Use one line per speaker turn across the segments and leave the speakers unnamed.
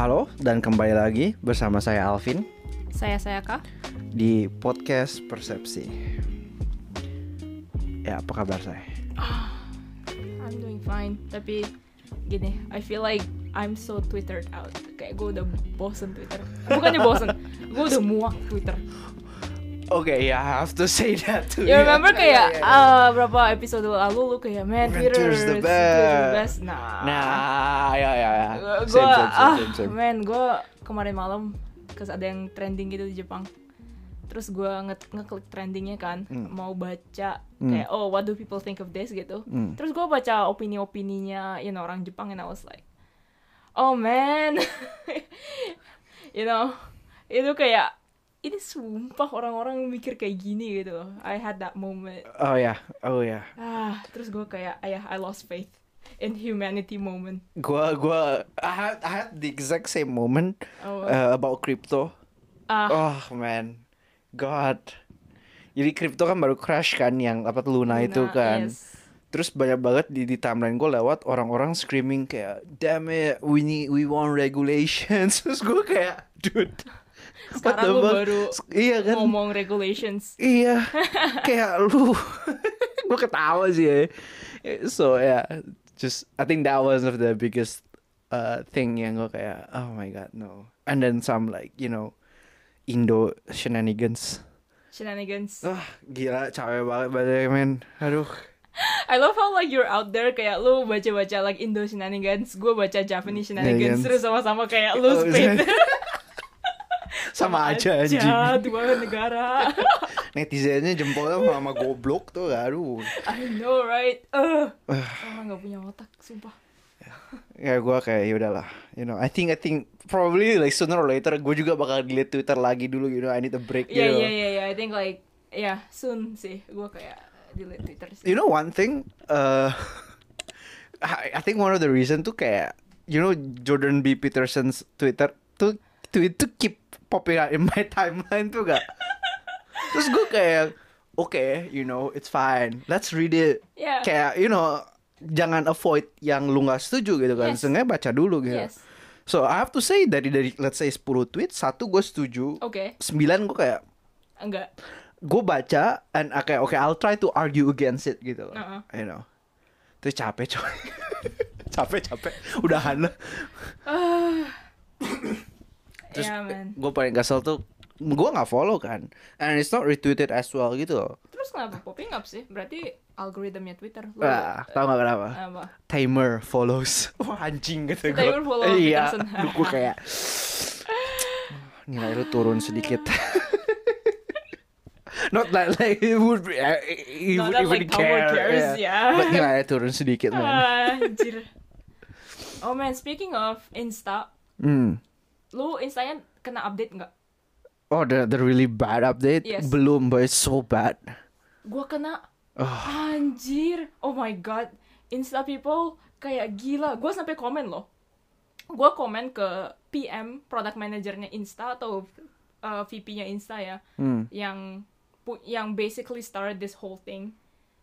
Halo dan kembali lagi bersama saya Alvin
Saya saya kak.
di podcast Persepsi. Ya, apa kabar saya?
I'm doing fine. Tapi gini, I feel like I'm so twittered out. Kayak gue udah bosen Twitter. Bukannya bosen, gue udah muak Twitter.
Oke, ya, I have to say that too.
Ya remember kayak
Iya, iya.
uh, berapa episode lalu lu kayak man Twitter
Twitter's the
is the
best.
Nah,
Nah, ya ya ya.
gue
Same, same,
ah
same, same, same.
man gue kemarin malam kes ada yang trending gitu di Jepang terus gue nge ngeklik trendingnya kan
Hmm.
mau baca
Hmm.
kayak oh what do people think of this gitu
Hmm.
terus gue baca opini-opininya you know orang Jepang and I was like oh man you know itu kayak ini sumpah orang-orang mikir kayak gini gitu I had that moment
Oh ya, oh ya.
ah terus gue kayak ayah I lost faith in humanity moment
Gua gua I had, I had the exact same moment
oh,
uh, about crypto.
ah
Oh man, God. Jadi crypto kan baru crash kan yang apa Luna, itu
Luna,
kan.
yes.
Terus banyak banget di, di timeline gue lewat orang-orang screaming kayak damn it, we need we want regulations. Terus gue kayak dude.
Sekarang
fuck?
baru
Iya kan?
ngomong regulations.
Iya, kayak lu, gue ketawa sih ya. So yeah, just I think that was of the biggest uh, thing yang gue kayak oh my god no. And then some like you know Indo shenanigans.
Shenanigans.
Wah gila capek banget badai men. Aduh.
I love how like you're out there kayak lu baca-baca like Indo shenanigans, gue baca Japanese shenanigans,
Shenanigans.
terus sama-sama kayak lu
Oh,
split.
Sama aja anjing.
dua negara.
Netizennya jempolnya sama goblok tuh aduh.
I know right. Uh, nggak punya otak, sumpah.
Ya gue kayak ya udahlah, you know. I think I think probably like sooner or later gue juga bakal delete Twitter lagi dulu, you know. I need a break. Gitu.
iya iya iya. I think like yeah soon sih gue kayak delete Twitter sih.
You know one thing, uh, I, I think one of the reason tuh kayak you know Jordan B Peterson's Twitter tuh tweet tuh keep out in my timeline tuh gak. Terus gue kayak okay, you know it's fine, let's read it.
Yeah.
Kayak you know jangan avoid yang lu nggak setuju gitu kan.
Yes.
Seenggaknya baca dulu gitu.
Yes.
So I have to say dari dari let's say 10 tweet satu gue setuju,
Oke.
sembilan gue kayak
Enggak.
gue baca and okay okay I'll try to argue against it gitu loh.
Uh-uh.
you know terus capek coy capek capek udahan lah terus
yeah man.
gue paling kesel tuh gue nggak follow kan and it's not retweeted as well gitu loh
Terus kenapa popping up sih? Berarti algoritmnya Twitter. Lu,
Wah, tau gak kenapa?
apa?
Timer follows. Wah anjing gitu gue.
Timer follow
Iya, gue kayak nilai lu turun sedikit. Not that like it would be, uh, he
Not
would
that,
even
like,
care.
cares,
yeah.
yeah.
But nilai turun sedikit man.
Anjir. Oh man, speaking of Insta,
Hmm.
Lu Instanya kena update nggak?
Oh, the the really bad update
Yes.
belum, but it's so bad.
Gua kena.
Oh.
Anjir. Oh my god. Insta people kayak gila. Gua sampai komen loh. Gua komen ke PM product manajernya Insta atau uh, VP-nya Insta ya,
Hmm.
yang yang basically started this whole thing.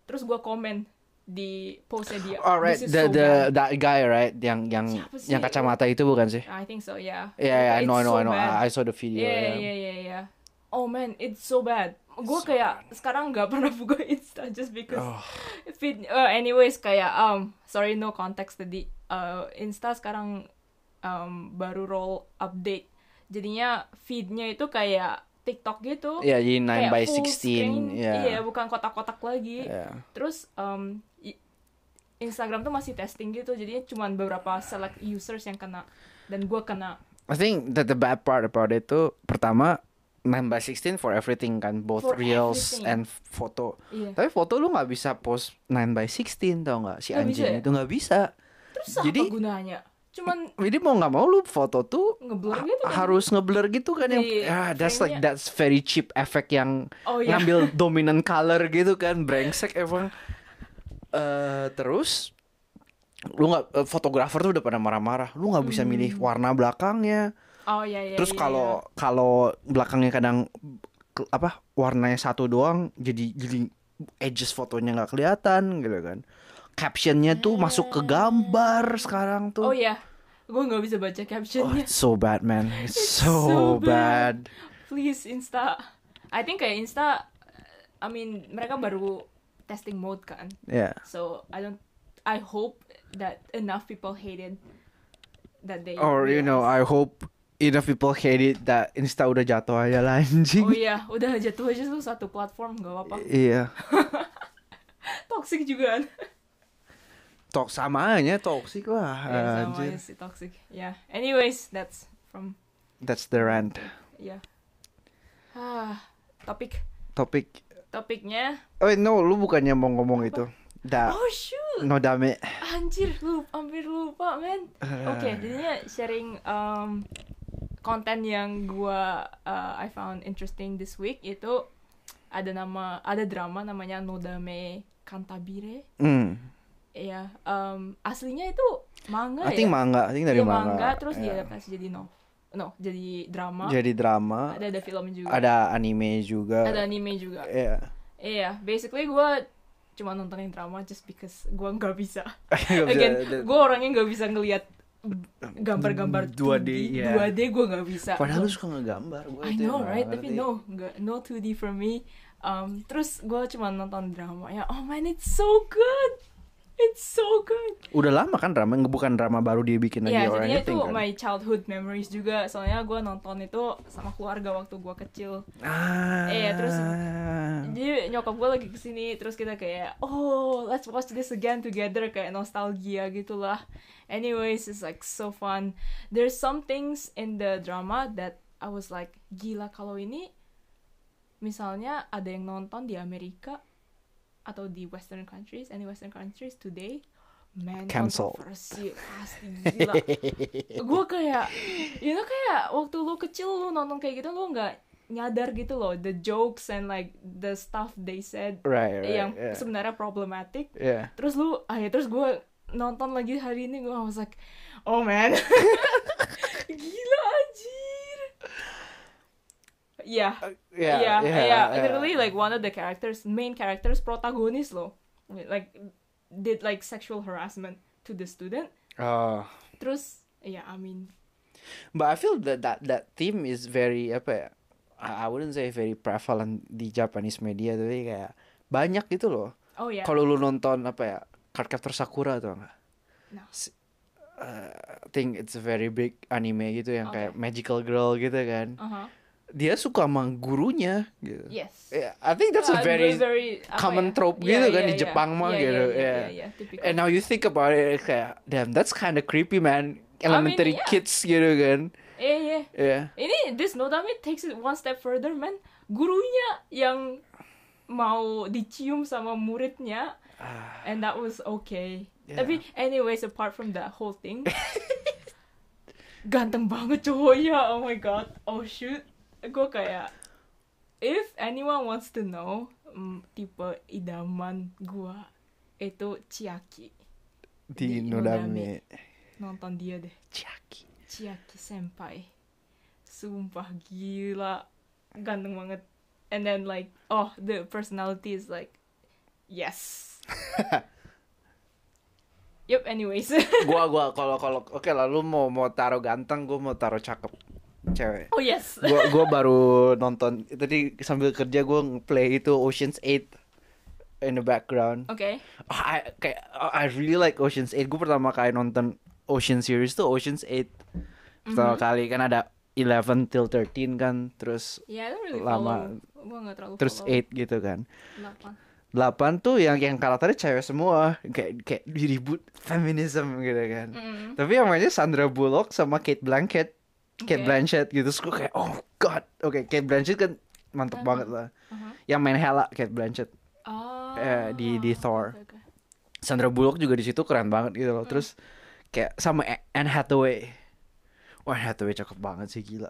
Terus gua komen di postnya dia.
Alright, the
so
the
bad.
that guy right, yang yang yang kacamata itu bukan sih?
I think so, yeah.
Yeah, yeah, I know, I know,
so
I know.
bad.
I, saw the video.
Yeah,
yeah.
yeah, yeah, yeah. Oh man, it's so bad. Gue kayak sekarang nggak pernah buka Insta just because
Oh.
feed. Uh, anyways, kayak um, sorry no context tadi. Uh, Insta sekarang um, baru roll update. Jadinya feednya itu kayak TikTok gitu.
Yeah, jadi 9
Kayak
by
full
16.
screen.
Yeah.
Iya, bukan kotak-kotak lagi.
Yeah.
Terus um, Instagram tuh masih testing gitu, jadinya cuma beberapa select users yang kena dan gue kena.
I think that the bad part about it tuh pertama 9 by 16 for everything kan, both
For
reels
everything.
and foto.
Iya.
Tapi foto lu nggak bisa post 9 by 16 tau nggak? Si
Nggak
anjing
bisa ya?
itu nggak bisa.
Terus
Jadi-
apa gunanya? Cuman
Jadi mau nggak mau lu foto tuh
ngeblur gitu kan?
harus ngeblur gitu kan yang
Di
ah that's like that's very cheap effect yang
Oh iya.
ngambil dominant color gitu kan brengsek emang eh terus lu nggak eh, fotografer tuh udah pada marah-marah lu nggak bisa milih
Hmm.
warna belakangnya
Oh iya iya.
terus
iya,
kalau kalau belakangnya kadang apa warnanya satu doang jadi jadi edges fotonya nggak kelihatan gitu kan captionnya tuh masuk ke gambar sekarang
iya.
tuh
Oh iya. gue nggak bisa baca
Oh,
captionnya
it's so bad, man. It's, so,
so
bad.
please Insta I think kayak Insta I mean mereka baru testing mode kan
Yeah.
so I don't I hope that enough people hated that they
Or you know. I hope enough people hate it that Insta udah jatuh aja lah anjing.
oh iya udah jatuh aja tuh satu platform gak apa-apa
Iya.
toxic juga
Tok sama aja toxic lah.
Yeah, sama aja sih toxic yeah anyways that's from
That's the rant.
yeah ah topik
Topik.
Topiknya
Oh no, lu bukannya mau ngomong itu. Da.
oh shoot
No dame.
Anjir, lu hampir lupa, men. Oke,
Ah.
jadinya sharing um, konten yang gua uh, I found interesting this week itu ada nama ada drama namanya Nodame Kantabire.
Hmm.
Iya, um, aslinya itu manga
I
ya.
think manga, I think dari
Iya,
manga.
terus
Yeah.
diadaptasi jadi no. No, jadi drama.
Jadi drama.
ada ada film juga.
Ada anime juga.
Ada anime juga.
Iya.
Iya, basically gua cuma nontonin drama just because gua nggak bisa. Again, gue orangnya nggak bisa ngelihat gambar-gambar
2D,
2D,
ya.
2D gue nggak bisa.
Padahal lu suka ngegambar. Gua
I know right, tapi no, nggak no 2D for me. Um, terus gue cuma nonton drama ya. Oh man, it's so good, it's so good.
Udah lama kan drama, bukan drama baru dia bikin lagi
Ya,
or
jadinya itu
anything kan?
my childhood memories juga. Soalnya gue nonton itu sama keluarga waktu gue kecil.
Ah.
Iya, terus- Jadi nyokap gue lagi ke sini, terus kita kayak, oh let's watch this again together, kayak nostalgia gitulah. Anyways, it's like so fun. There's some things in the drama that I was like, gila kalau ini, misalnya ada yang nonton di Amerika atau di Western countries, any Western countries today, man,
Cancel.
kontroversi pasti gila. gue kayak, you know kayak waktu lu kecil lu nonton kayak gitu lu nggak nyadar gitu loh the jokes and like the stuff they said
Right, right.
yang
yeah.
sebenarnya problematic
Yeah.
terus lu ah ya terus gue nonton lagi hari ini gue was like oh man gila anjir Iya,
Yeah,
iya,
yeah,
iya.
yeah.
Literally like one of the characters, main characters, protagonis loh, like did like sexual harassment to the student.
Oh.
Terus, ya, I mean,
But I feel that that that theme is very apa ya? I wouldn't say very prevalent di Japanese media tapi kayak banyak gitu loh.
oh ya,
Kalau lu nonton apa ya? Cardcaptor Sakura atau enggak?
No.
Uh, I think it's a very big anime gitu yang kayak
Okay.
magical girl gitu kan.
uh-huh.
Dia suka sama gurunya gitu.
yes.
Yeah, I think that's a
Uh,
very
very, apa
common
ya?
trope
Yeah,
gitu kan
yeah,
di
yeah.
Jepang mah
Yeah,
gitu.
yeah, yeah,
yeah.
yeah, yeah.
And now you think about it kayak damn that's kind of creepy man. Elementary
yeah.
kids gitu kan.
Iya, iya.
Yeah.
Ini this Nodame takes it one step further, man. Gurunya yang mau dicium sama muridnya,
Ah,
and that was okay.
Yeah.
Tapi anyways, apart from that whole thing, ganteng banget cowoknya. Oh my god. Oh shoot. Gue kayak, if anyone wants to know, mm, tipe idaman gua itu Chiaki.
di
Di
Nodame.
Nonton dia deh.
Chiaki.
Chiaki senpai sumpah gila ganteng banget and then like oh the personality is like yes Yup, anyways.
gua gua kalau kalau oke lah lu mau mau taruh ganteng gua mau taruh cakep cewek
oh yes.
gua gua baru nonton tadi sambil kerja gua play itu Ocean's 8 in the background
Oke.
Oh, I kayak oh, I really like Ocean's 8 gua pertama kali nonton Ocean series tuh Ocean's 8 pertama
Mhm.
kali kan ada 11 till 13 kan terus
Yeah, really
Lama.
follow.
Terus
follow.
8 gitu kan
Delapan.
8 tuh yang yang karakternya cewek semua kayak kayak diribut feminism gitu kan
Mm.
Tapi yang mainnya Sandra Bullock sama Kate Blanchett. Kate
Oke.
Blanchett gitu. Terus gue kayak, oh god. Oke, Kate Blanchett kan mantep
Uh-huh.
banget lah.
Uh-huh.
Yang main Hela, Kate Blanchett.
Ah.
Eh, di- di Thor.
Oke, oke.
Sandra Bullock juga di situ keren banget gitu loh. Terus kayak sama A- Anne Hathaway. Wah, Anne Hathaway cakep banget sih gila.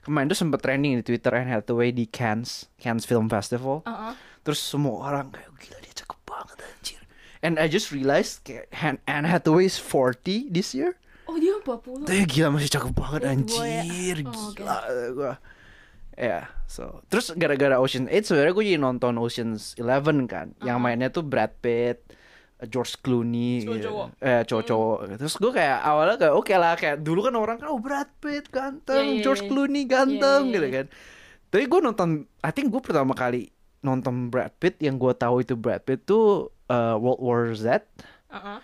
Kemarin tuh sempet trending di Twitter Anne Hathaway di Cannes, Cannes Film Festival.
Uh-uh.
Terus semua orang kayak gila dia cakep banget anjir. And I just realized kayak Anne Hathaway is 40 this year.
Oh, dia 40.
Tuh ya gila masih cakep banget
Dia tua ya.
anjir
Oh, oke.
gila gua. Ya, so terus gara-gara Ocean 8 sebenarnya gue jadi nonton Ocean's 11 kan, yang
Uh-huh.
mainnya tuh Brad Pitt, George Clooney gitu.
Cowok-cowok.
eh cowok-cowok terus gue kayak awalnya kayak oke lah kayak dulu kan orang kan oh Brad Pitt ganteng
Iya, iya,
George
iya.
Clooney ganteng
Iya, iya,
gitu
iya.
kan tapi gue nonton I think gue pertama kali nonton Brad Pitt yang gue tahu itu Brad Pitt tuh uh, World War Z
Uh-uh.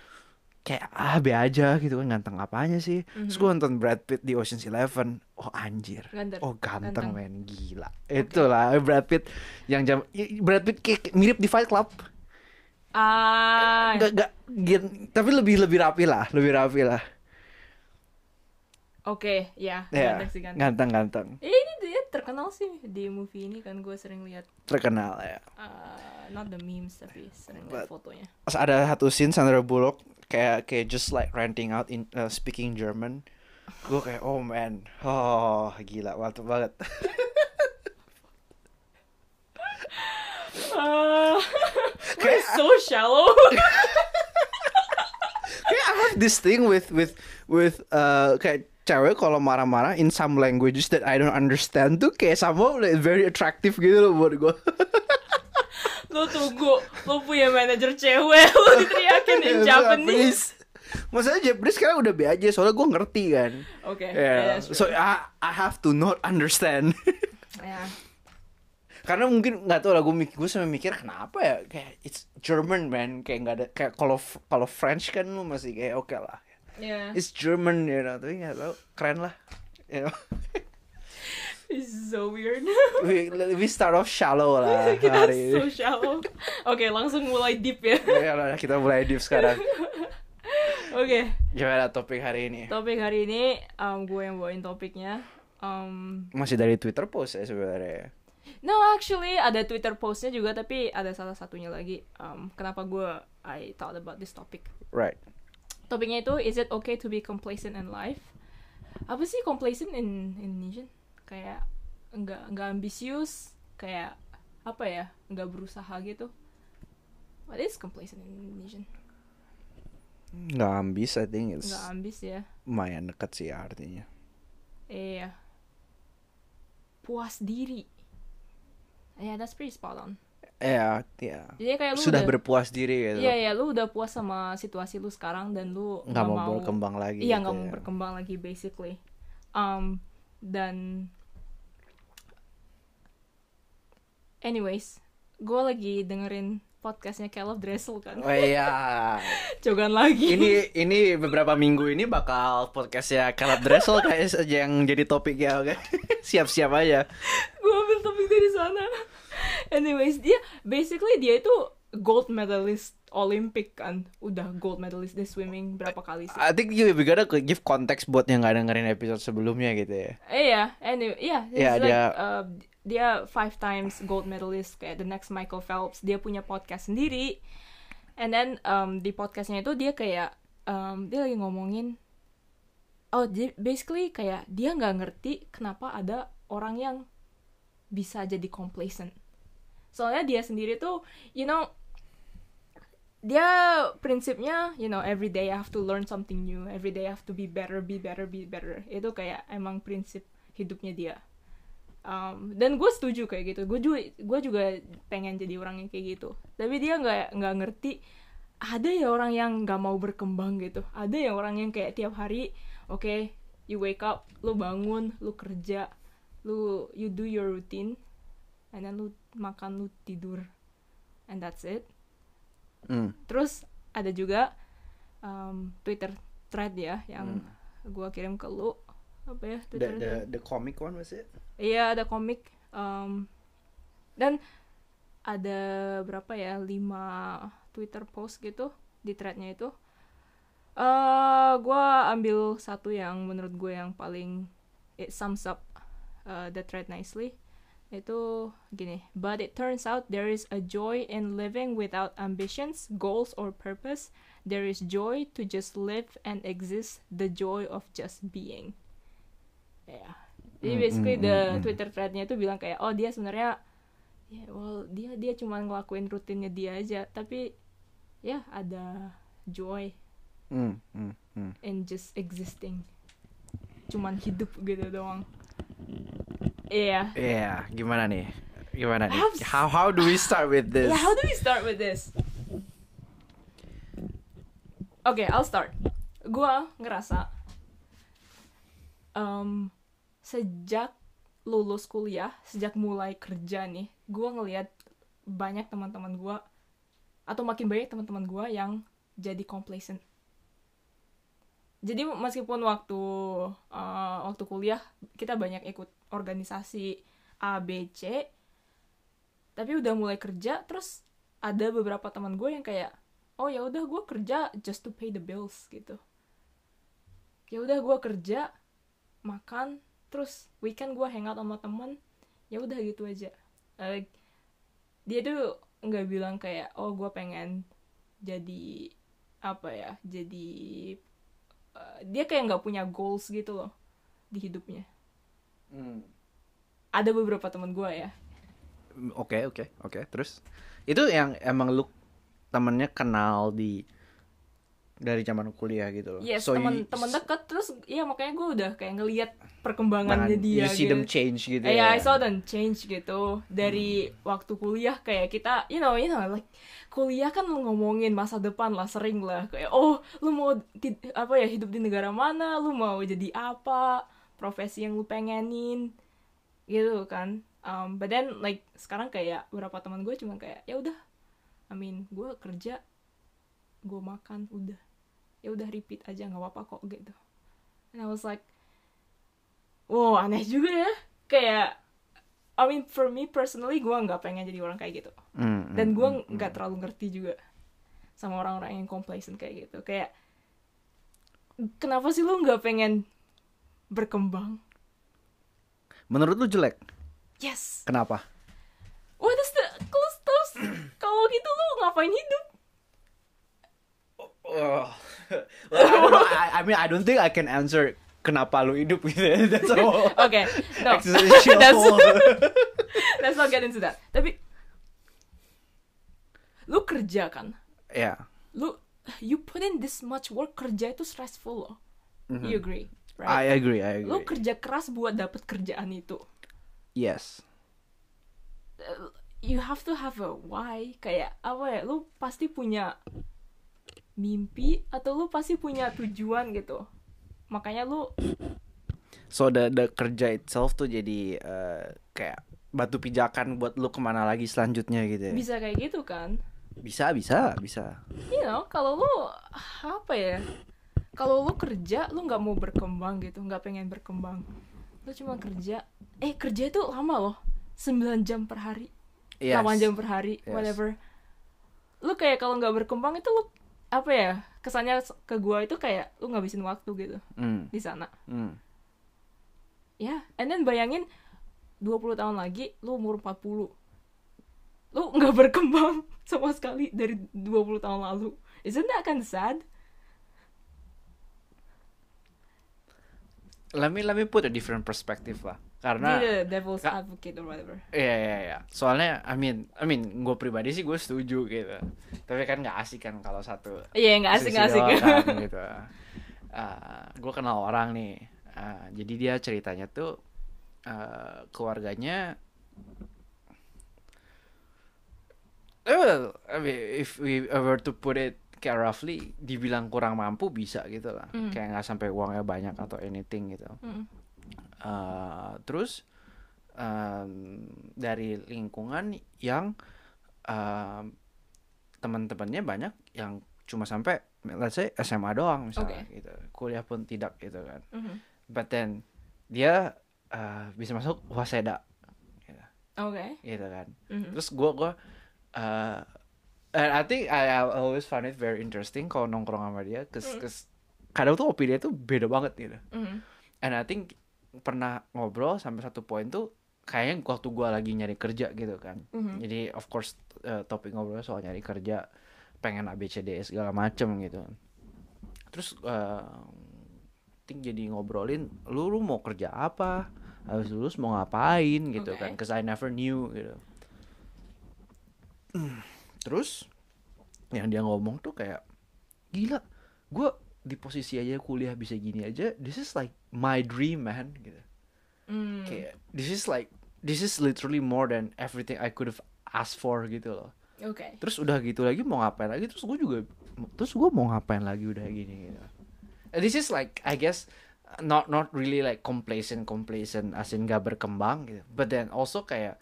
Kayak ah be aja gitu kan ganteng apanya sih? Terus
Mhm.
gue nonton Brad Pitt di Ocean's Eleven. Oh anjir.
Ganteng.
oh ganteng,
Ganteng.
men. Gila. Itulah Brad Pitt yang jam Brad Pitt kayak mirip di Fight Club.
Ah,
Gak, gak, gin- tapi lebih lebih rapi lah lebih rapi lah.
Oke, ya,
ya
ganteng sih ganteng.
ganteng ganteng.
Eh, ini dia terkenal sih di movie ini kan gue sering lihat.
Terkenal ya.
Uh, not the memes tapi sering lihat fotonya.
Terus ada satu scene Sandra Bullock kayak kayak just like ranting out in uh, speaking German gue kayak oh man oh gila mantap banget
Uh, we're so shallow.
kayak I have this thing with with with uh kayak cewek kalau marah-marah in some languages that I don't understand tuh kayak sama like, very attractive gitu loh buat gue.
lo tunggu, lo punya manajer cewek, lo diteriakin in Japanese.
Maksudnya Japanese sekarang udah be aja soalnya gue ngerti kan.
Oke,
Yeah.
yeah, that's
So. I I have to not understand.
Ya.
Karena mungkin nggak tahu lah gue mikir gue sampai mikir kenapa ya kayak it's German man kayak nggak ada kayak kalau kalau French kan lu masih kayak oke lah.
Yeah.
It's German you know tapi nggak tahu keren lah. You know.
It's so weird.
we, we start off shallow lah
Kita
hari
so
ini.
shallow. Oke, langsung mulai deep ya.
Ya lah, kita mulai deep sekarang.
Oke,
Gimana topik hari ini?
topik hari ini um, gue yang bawain topiknya. Um,
Masih dari Twitter post ya sebenarnya.
no, actually ada Twitter postnya juga, tapi ada salah satunya lagi. Um, kenapa gue I thought about this topic?
Right.
Topiknya itu is it okay to be complacent in life? Apa sih complacent in Indonesian? Kayak enggak enggak ambisius, kayak apa ya? Enggak berusaha gitu. What is complacent in Indonesian?
Nggak ambis, I think it's
Enggak ambis ya.
lumayan dekat sih artinya.
Iya. Puas diri. Yeah, that's pretty spot on.
Ya, ya.
Jadi kayak lu
Sudah
udah,
berpuas diri gitu.
Iya, iya, lu udah puas sama situasi lu sekarang dan lu
Nggak mau berkembang lagi
Iya,
gitu
nggak mau
ya.
berkembang lagi basically. Um, dan anyways, gue lagi dengerin podcastnya Caleb Dressel kan.
Oh iya.
Cogan lagi.
ini ini beberapa minggu ini bakal podcastnya Caleb Dressel kayak yang jadi topiknya oke. Siap-siap aja.
gue ambil topik dari sana. Anyways, dia basically dia itu gold medalist Olympic kan. Udah gold medalist di swimming berapa kali sih?
I think you we gotta give context buat yang nggak dengerin episode sebelumnya gitu ya.
Eh ya, anyway, yeah,
Yeah,
like,
dia-
uh, dia five times gold medalist kayak the next Michael Phelps. Dia punya podcast sendiri. And then um, di podcastnya itu dia kayak um, dia lagi ngomongin, oh basically kayak dia nggak ngerti kenapa ada orang yang bisa jadi complacent. Soalnya dia sendiri tuh, you know, dia prinsipnya, you know, every day I have to learn something new, every day I have to be better, be better, be better. Itu kayak emang prinsip hidupnya dia. Um, dan gue setuju kayak gitu. Gue juga, gue juga pengen jadi orang yang kayak gitu. Tapi dia nggak nggak ngerti. Ada ya orang yang nggak mau berkembang gitu. Ada ya orang yang kayak tiap hari, oke, you wake up, lu bangun, lu kerja, lu you do your routine, and then lu makan, lu tidur, and that's it.
Hmm.
Terus ada juga um, Twitter thread ya yang gua kirim ke lu apa ya
The
Twitter
the the comic one was it?
Iya ada komik um, dan ada berapa ya lima Twitter post gitu di threadnya itu. eh gua ambil satu yang menurut gue yang paling it sums up uh, the thread nicely. Itu gini but it turns out there is a joy in living without ambitions goals or purpose. There is joy to just live and exist the joy of just being. Ya jadi
Hmm,
basically
hmm,
the
hmm.
Twitter threadnya itu bilang kayak oh dia sebenarnya ya well dia dia cuma ngelakuin rutinnya dia aja tapi ya ada joy
Hmm, hmm, hmm.
in just existing cuman hidup gitu doang iya
Iya, gimana nih? Gimana nih?
How-
How do we start with this?
yeah how do we start with this Oke, I'll start. Gua ngerasa em, sejak lulus kuliah, sejak mulai kerja nih, gua ngelihat banyak teman-teman gua atau makin banyak teman-teman gua yang jadi complacent. Jadi meskipun waktu eh, waktu kuliah kita banyak ikut organisasi A, B, C, tapi udah mulai kerja terus ada beberapa teman gue yang kayak oh ya udah gue kerja just to pay the bills gitu ya udah gue kerja makan terus weekend gue hangout sama temen ya udah gitu aja. Like, dia tuh nggak bilang kayak oh gue pengen jadi apa ya jadi eh, dia kayak nggak punya goals gitu loh di hidupnya. Ada beberapa teman gue ya.
Oke oke oke. Terus? Itu yang emang lu temennya kenal di dari zaman kuliah gitu loh.
yes
So
teman
you-
teman dekat terus ya makanya gue udah kayak ngelihat perkembangannya dia
you see
gitu.
them change gitu
Eh,
ya.
yeah, I saw them change gitu dari waktu kuliah kayak kita, you know, you know, like kuliah kan ngomongin masa depan lah sering lah kayak oh lu mau di- apa ya hidup di negara mana, lu mau jadi apa, profesi yang lu pengenin, gitu kan. Um, but then like sekarang kayak beberapa teman gue cuma kayak ya udah, I mean gue kerja, gue makan udah, ya udah repeat aja nggak apa-apa kok gitu. And I was like, wow aneh juga ya kayak I mean for me personally gue nggak pengen jadi orang kayak gitu
Hmm,
dan gue
hmm,
nggak terlalu ngerti juga sama orang-orang yang complacent kayak gitu kayak kenapa sih lu nggak pengen berkembang
Menurut lu jelek?
yes
Kenapa?
what is the terus kalau gitu lu ngapain hidup
Oh. Well, I, don't know. I, I mean I don't think I can answer kenapa lu hidup gitu. ya. That's all.
oke no
Existential.
That's- let's not get into that tapi lu kerja kan
Ya.
lu you put in this much work kerja itu stressful loh you agree
Mm-hmm. I
right
agree, I agree.
lu kerja keras buat dapet kerjaan itu
Yes.
Uh, you have to have a why kayak apa ya lu pasti punya mimpi atau lu pasti punya tujuan gitu makanya lu
So the the kerja itself tuh jadi eh, kayak batu pijakan buat lu ke mana lagi selanjutnya gitu ya.
bisa kayak gitu kan
Bisa, bisa, bisa.
you know kalau lu apa ya kalau lu kerja lu nggak mau berkembang gitu nggak pengen berkembang lu cuma kerja eh kerja itu lama loh 9 jam per hari
Yes.
8 jam per hari
Yes.
whatever lu kayak kalau nggak berkembang itu lu apa ya kesannya ke gua itu kayak lu ngabisin waktu gitu
Hmm,
di sana.
Hmm.
ya and then bayangin 20 tahun lagi lu umur 40 lu nggak berkembang sama sekali dari 20 tahun lalu. Isn't that kind of sad?
Let me let me put a different perspective lah. Karena
Be the devil's advocate or whatever
Iya iya iya. Soalnya I mean I mean gue pribadi sih gue setuju gitu. Tapi kan nggak asik kan kalau satu
iya nggak asik nggak asik
kan, gitu. gue kenal orang nih. Ah, jadi dia ceritanya tuh ah, keluarganya Eh, well, I mean, if we were to put it kayak roughly, dibilang kurang mampu bisa gitu lah.
Mm.
Kayak nggak sampai uangnya banyak atau anything gitu.
Mm.
Uh, terus um, dari lingkungan yang um, teman-temannya banyak yang cuma sampai let's say SMA doang misalnya
Oke.
gitu kuliah pun tidak gitu kan
Mhm.
but then dia uh, bisa masuk waseda gitu,
oke
gitu kan
Mhm.
terus gua gua uh, and I think I, I always find it very interesting kalau nongkrong sama dia cause,
Mm.
'cause kadang tuh opini dia tuh beda banget gitu
Mhm.
And I think pernah ngobrol sampai satu poin tuh kayaknya waktu gua lagi nyari kerja gitu kan.
Mhm.
Jadi of course eh, topik ngobrol soal nyari kerja, pengen ABCD segala macem gitu. Terus eh think jadi ngobrolin lu lu mau kerja apa? Habis lulus mau ngapain gitu
Oke.
kan? Cause I never knew gitu. Terus yang dia ngomong tuh kayak gila, gua di posisi aja kuliah bisa gini aja, this is like my dream man gitu.
Mm.
Kayak this is like this is literally more than everything I could have asked for gitu loh.
Oke.
terus udah gitu lagi mau ngapain lagi terus gue juga terus gue mau ngapain lagi udah gini gitu. this is like I guess not not really like complacent complacent asin gak berkembang gitu but then also kayak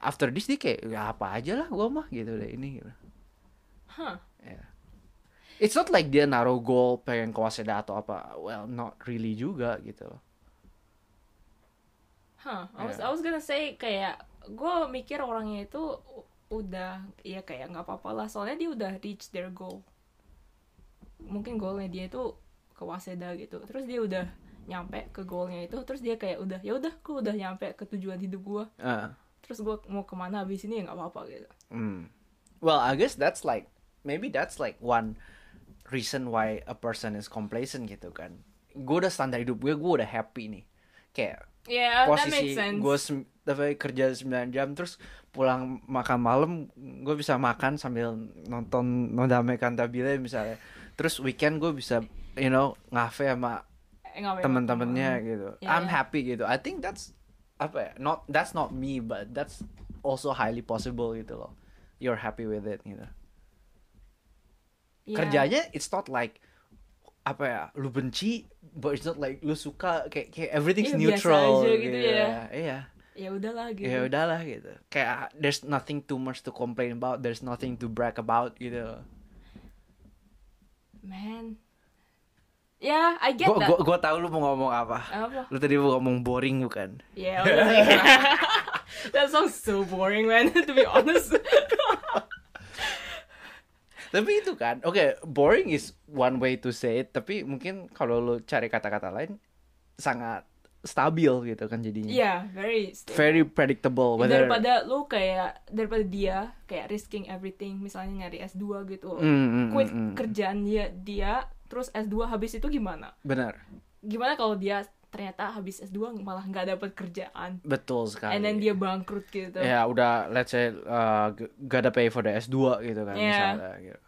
after this dia kayak ya apa aja lah gue mah gitu deh ini gitu.
Huh.
Yeah. It's not like dia naruh goal pengen Waseda atau apa. Well, not really juga gitu.
Huh. I was
Yeah.
I was gonna say kayak gue mikir orangnya itu udah ya kayak nggak apa-apa lah soalnya dia udah reach their goal. Mungkin goalnya dia itu ke Waseda gitu. Terus dia udah nyampe ke goalnya itu terus dia kayak udah ya udah gue udah nyampe ke tujuan hidup gue
Uh,
terus gue mau ke mana habis ini ya nggak apa-apa gitu
hmm. Well, I guess that's like maybe that's like one reason why a person is complacent gitu kan. Gue udah standar hidup gue, gue udah happy nih. Kayak
yeah
posisi gue tapi kerja 9 jam terus pulang makan malam gue bisa makan sambil nonton Nodame Cantabile misalnya. Terus weekend gue bisa you know ngafe sama
Eh,
teman-temannya gitu.
Yeah,
I'm happy gitu. I think that's apa ya not that's not me but that's also highly possible gitu loh. You're happy with it gitu
Yeah.
kerjanya it's not like apa ya lu benci but it's not like lu suka kayak kayak everything's
biasa
neutral
aja gitu ya.
iya.
Ya udahlah gitu.
Ya udahlah gitu. Kayak there's nothing too much to complain about there's nothing to brag about gitu.
Man. Ya I get
gua
that.
gua gua tahu lu mau ngomong apa.
Apa?
Lu tadi mau ngomong boring bukan?
Yeah, that sounds so boring, man. to be honest.
tapi itu kan oke boring is one way to say it tapi mungkin kalau lu cari kata-kata lain sangat stabil gitu kan jadinya
yeah, very. stable.
very predictable whether
Daripada lu kayak daripada dia kayak risking everything, misalnya nyari S2 gitu,
Mm, mm,
quit
mm, mm.
kerjaan dia dia, terus S2 habis itu gimana?
benar
Gimana kalau dia ternyata habis S2 malah nggak dapat kerjaan,
betul sekali
and then dia bangkrut gitu?
ya udah let's say uh, g- gotta pay for the S2 gitu kan
Yeah.
misalnya gitu.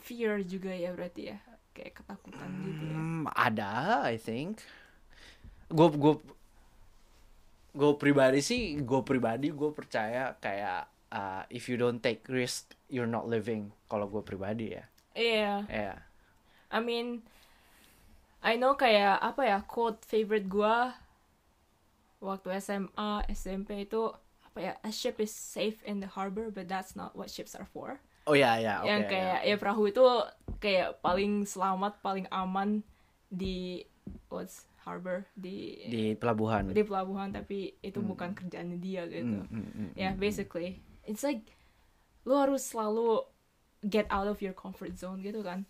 Fear juga ya berarti ya, kayak ketakutan gitu ya.
Hmm, ada I think gue gue gue pribadi sih gue pribadi gue percaya kayak uh, if you don't take risk you're not living kalau gue pribadi ya
Iya.
ya
I mean, I know kayak apa ya quote favorite gua waktu SMA SMP itu apa ya a ship is safe in the harbor but that's not what ships are for.
oh ya ya oke
yang kayak ya perahu itu kayak paling selamat paling aman di what's harbor di
di pelabuhan
di pelabuhan tapi itu bukan kerjaannya dia gitu.
Mm, mm, mm,
Ya basically it's like lu harus selalu get out of your comfort zone gitu kan.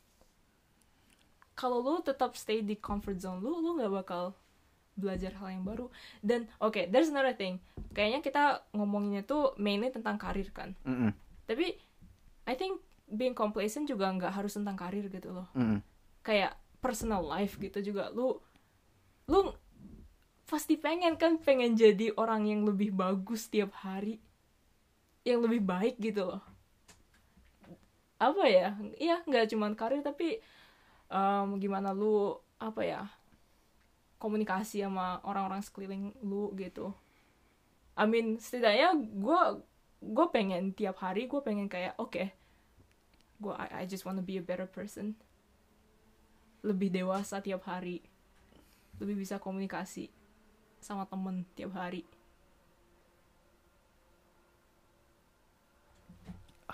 Kalau lu tetap stay di comfort zone lu, lu nggak bakal belajar hal yang baru. Dan oke, there's another thing. Kayaknya kita ngomonginnya tuh mainly tentang karir kan.
mm, mm,
Tapi I think being complacent juga nggak harus tentang karir gitu loh.
mm, mm.
Kayak personal life gitu juga. Lu lu pasti pengen kan pengen jadi orang yang lebih bagus tiap hari. Yang lebih baik gitu loh. Apa ya? Iya, nggak cuman karir tapi em, gimana lu apa ya? komunikasi sama orang-orang sekeliling lu gitu. I mean, setidaknya gue gue pengen tiap hari gue pengen kayak oke gue I, I just wanna be a better person lebih dewasa tiap hari lebih bisa komunikasi sama temen tiap hari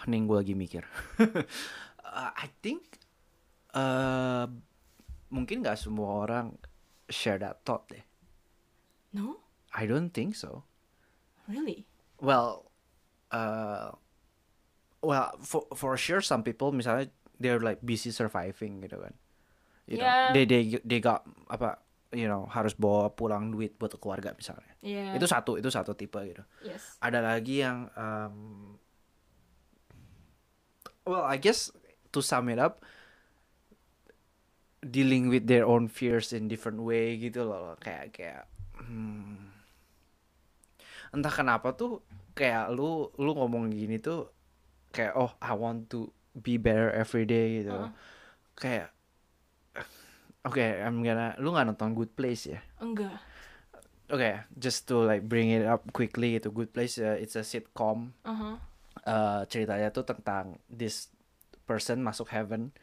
Hening gue lagi mikir. Uh, I think uh, mungkin nggak semua orang share that thought deh.
no
I don't think so.
really
Well, uh, well for for sure some people misalnya they're like busy surviving gitu kan. You know,
Yeah.
they they they got apa you know harus bawa pulang duit buat keluarga misalnya.
yeah
Itu satu itu satu tipe gitu.
yes
ada lagi yang um, well I guess to sum it up dealing with their own fears in different way gitu loh kayak kayak hmm, entah kenapa tuh kayak lu lu ngomong gini tuh kayak oh I want to be better every day gitu
Heeh.
kayak oke I'm gonna lu nggak nonton Good Place ya
enggak
okay, just to like bring it up quickly, itu Good Place. Uh, it's a sitcom.
Uh-huh.
Uh, ceritanya tuh tentang this person masuk heaven,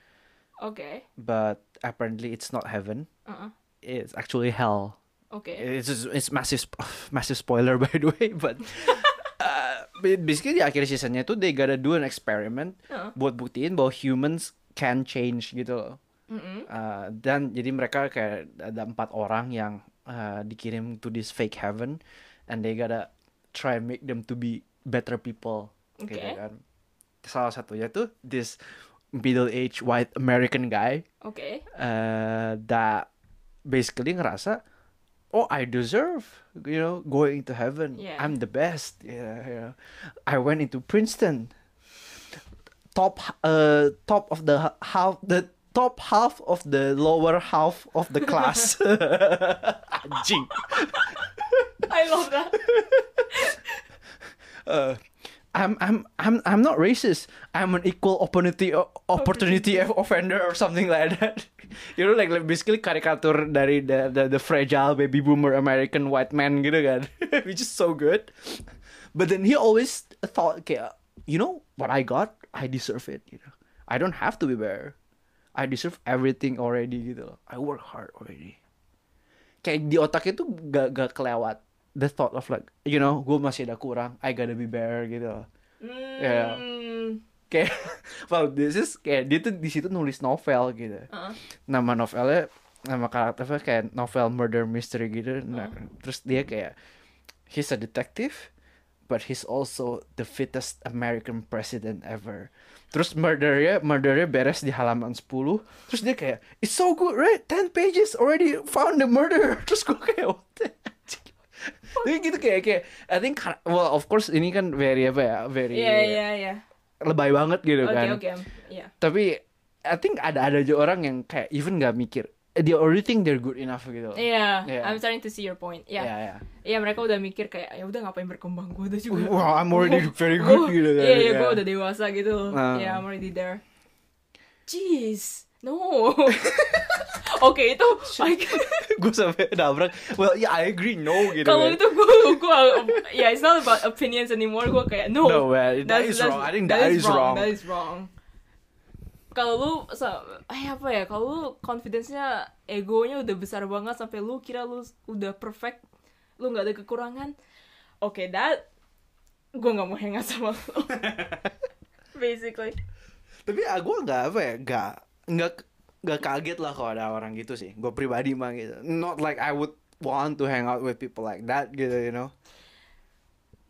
Oke.
but apparently it's not heaven.
Uh-uh.
It's actually hell.
Oke.
It's just, it's massive massive spoiler by the way, but uh, ba- basically di akhir seasonnya tuh they gotta do an experiment
Uh-uh.
buat buktiin bahwa humans can change gitu loh.
Mm-mm.
Uh, dan jadi mereka kayak ada empat orang yang uh, dikirim to this fake heaven and they gotta try make them to be better people gitu
Oke.
kan. Salah satunya tuh this middle aged white American guy
Okay.
uh, that basically ngerasa oh I deserve you know going to heaven
Yeah.
I'm the best yeah, yeah. I went into Princeton top uh top of the half the top half of the lower half of the class anjing
I love that.
uh, I'm I'm I'm I'm not racist. I'm an equal opportunity opportunity offender or something like that. you know like, like basically karikatur dari the, the the fragile baby boomer American white man gitu kan. Which is so good. But then he always thought kayak you know what I got, I deserve it, you know. I don't have to be better. I deserve everything already gitu loh. I work hard already. Kayak di otaknya tuh gak, gak kelewat the thought of like, you know, gue masih ada kurang, I gotta be better gitu. Yeah.
Mm.
Kayak, well, this is kayak dia tuh di situ nulis novel gitu.
Uh-uh.
Nama novelnya, nama karakternya kayak novel murder mystery gitu. Nah, terus dia kayak, he's a detective, but he's also the fittest American president ever. Terus murdernya, murdernya beres di halaman 10. Terus dia kayak, it's so good, right? 10 pages already found the murder. Terus gue kayak, what the Tapi gitu kayak, kayak, I think, well, of course ini kan very apa ya, very
Iya, iya, iya.
lebay banget gitu
Oke,
kan.
oke. Iya.
Tapi I think ada ada aja orang yang kayak even gak mikir, they already think they're good enough gitu.
Iya,
Yeah.
I'm starting to see your point. Iya.
Iya, iya.
Iya, mereka udah mikir kayak ya udah ngapain berkembang gue udah juga.
Wow, I'm already very good
Oh,
gitu kan.
Iya, iya,
Iya.
gue udah dewasa gitu.
Ah.
Iya, I'm already there. Jeez, no. Oke, itu
gue sampai nabrak. Well, yeah, I agree. No, gitu.
kalau
kan.
itu gue gue ya it's not about opinions anymore. Gue kayak no.
No, man, that is wrong. I think that is wrong.
That is wrong. Kalau lu, sa- eh apa ya? Kalau lu confidence-nya, egonya udah besar banget sampai lu kira lu udah perfect, lu nggak ada kekurangan. Oke, that gue nggak mau hangout sama lu. Basically.
Tapi ah, gue nggak apa ya, nggak nggak nggak kaget lah kalau ada orang gitu sih. Gue pribadi mah gitu. Not like I would want to hang out with people like that gitu, you know.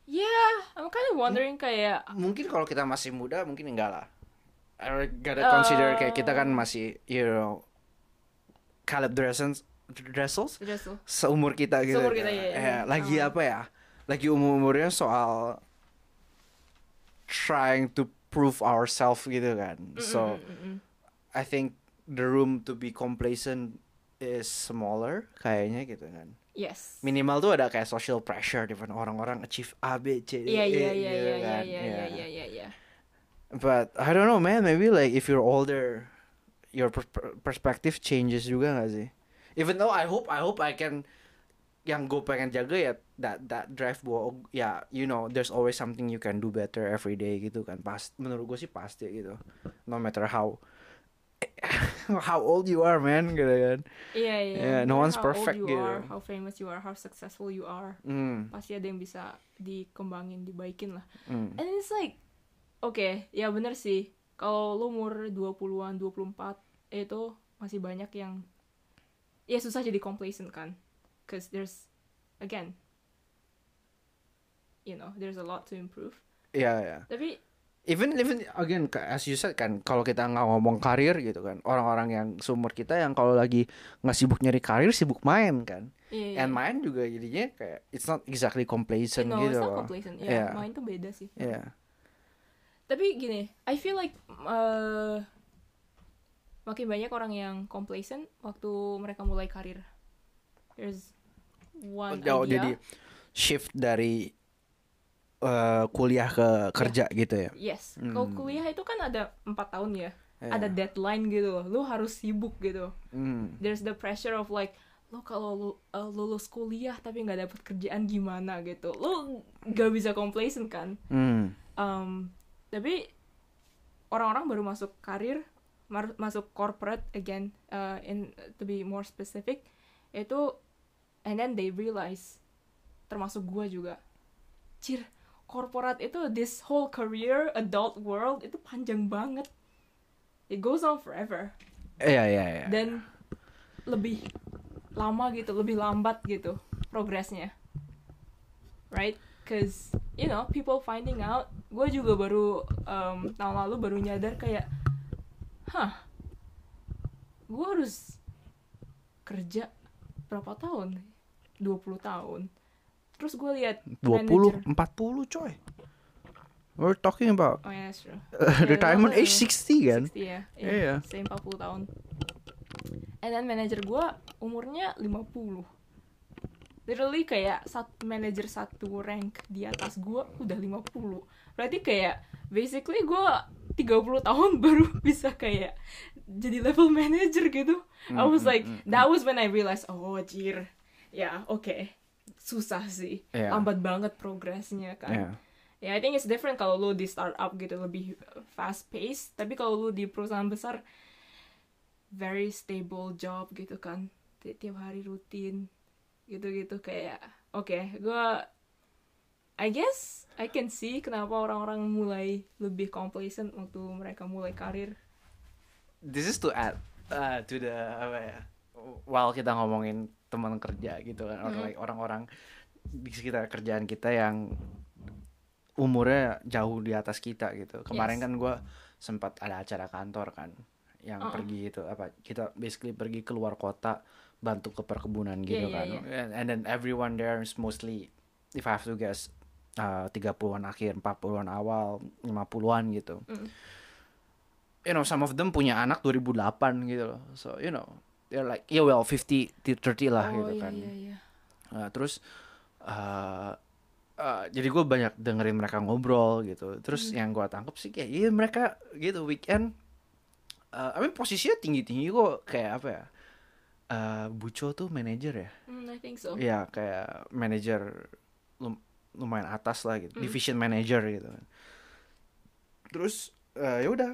Yeah, I'm kind of wondering kayak
Mungkin kalau kita masih muda, mungkin enggak lah. I gotta consider kayak kita kan masih, you know, Caleb Dressels, Dressels seumur kita gitu.
Seumur kita, iya, iya.
Eh, lagi
Ah.
apa ya? Lagi umur-umurnya soal trying to prove ourselves gitu kan. So
Mm-mm.
I think the room to be complacent is smaller kayaknya gitu kan.
Yes.
Minimal tuh ada kayak social pressure di mana orang-orang achieve A B C D E
iya iya
gitu
iya iya
kan.
iya
Yeah.
iya iya iya.
But I don't know man, maybe like if you're older, your per- per- perspective changes juga gak sih? Even though I hope I hope I can yang gue pengen jaga ya that that drive bahwa ya you know there's always something you can do better every day gitu kan pas menurut gue sih pasti gitu no matter how how old you are man gitu kan
Iya iya.
Yeah, no one's
how
perfect
old you
gitu.
are, how famous you are, how successful you are,
hmm,
pasti ada yang bisa dikembangin, dibaikin lah.
hmm.
And it's like, oke, ya bener sih. Kalau lu umur 20-an, 24, itu masih banyak yang ya susah jadi complacent kan. Cause there's again, you know, there's a lot to improve.
Iya ya
Tapi
even even again as you said kan kalau kita nggak ngomong karir gitu kan orang-orang yang seumur kita yang kalau lagi nggak sibuk nyari karir sibuk main kan
iya, iya.
and main juga jadinya kayak it's not exactly complacent
no,
gitu
it's not complacent. Ya,
Yeah.
main tuh beda sih.
yeah
Tapi gini, I feel like uh, makin banyak orang yang complacent waktu mereka mulai karir. There's one
oh,
idea.
jadi shift dari eh, kuliah ke kerja gitu ya
Yes, kalau
Hmm.
kuliah itu kan ada empat tahun ya.
Yeah.
Ada deadline gitu loh. Lu harus sibuk gitu.
Hmm.
There's the pressure of like lo kalau lu uh, lulus kuliah tapi nggak dapet kerjaan gimana gitu lo nggak bisa complacent kan
Hmm.
um, tapi orang-orang baru masuk karir mar- masuk corporate again uh, in to be more specific itu and then they realize termasuk gua juga cir korporat itu this whole career adult world itu panjang banget. It goes on forever.
Iya iya iya.
dan lebih lama gitu lebih lambat gitu progresnya. Right? Cause you know people finding out. Gue juga baru um, tahun lalu baru nyadar kayak hah gue harus kerja berapa tahun? 20 tahun terus gue lihat
20,
manager.
40 coy. We're talking about
oh yeah that's true.
Uh,
Ya,
retirement age
ya?
60 kan?
60 ya
Iya.
Saya 40 tahun. And then manager gue umurnya 50 literally kayak sat manager satu rank di atas gue udah 50 berarti kayak basically gue 30 tahun baru bisa kayak jadi level manager gitu. I was
Mm,
like
mm, mm,
that was when I realized oh jir. Ya oke susah sih
Iya.
lambat banget progresnya kan
Iya.
Ya, I think it's different kalau lu di startup gitu lebih fast pace, tapi kalau lu di perusahaan besar very stable job gitu kan. Ti- Tiap hari rutin gitu-gitu kayak oke, gua I guess I can see kenapa orang-orang mulai lebih complacent waktu mereka mulai karir.
This is to add uh, to the apa ya? While kita ngomongin teman kerja gitu kan, like orang-orang di sekitar kerjaan kita yang umurnya jauh di atas kita gitu. Kemarin
Yes.
kan gua sempat ada acara kantor kan, yang
Uh-uh.
pergi itu apa? Kita basically pergi keluar kota bantu ke perkebunan gitu
iya,
kan. And, and then everyone there is mostly if I have to guess uh, 30-an akhir, 40-an awal, 50-an gitu.
Mm.
You know, some of them punya anak 2008 gitu loh. So, you know, they're like, yeah well 50 to 30 lah
oh
gitu
iya
kan.
iya iya.
Nah, terus uh, uh, jadi gue banyak dengerin mereka ngobrol gitu. Terus
Hmm.
yang gue tangkap sih kayak iya mereka gitu weekend uh, I mean posisinya tinggi-tinggi kok kayak apa ya? Uh, Buco tuh manajer ya.
Hmm, I think so.
Iya, kayak manajer lum- lumayan atas lah gitu,
Hmm.
division manager gitu kan. Terus eh, ya udah.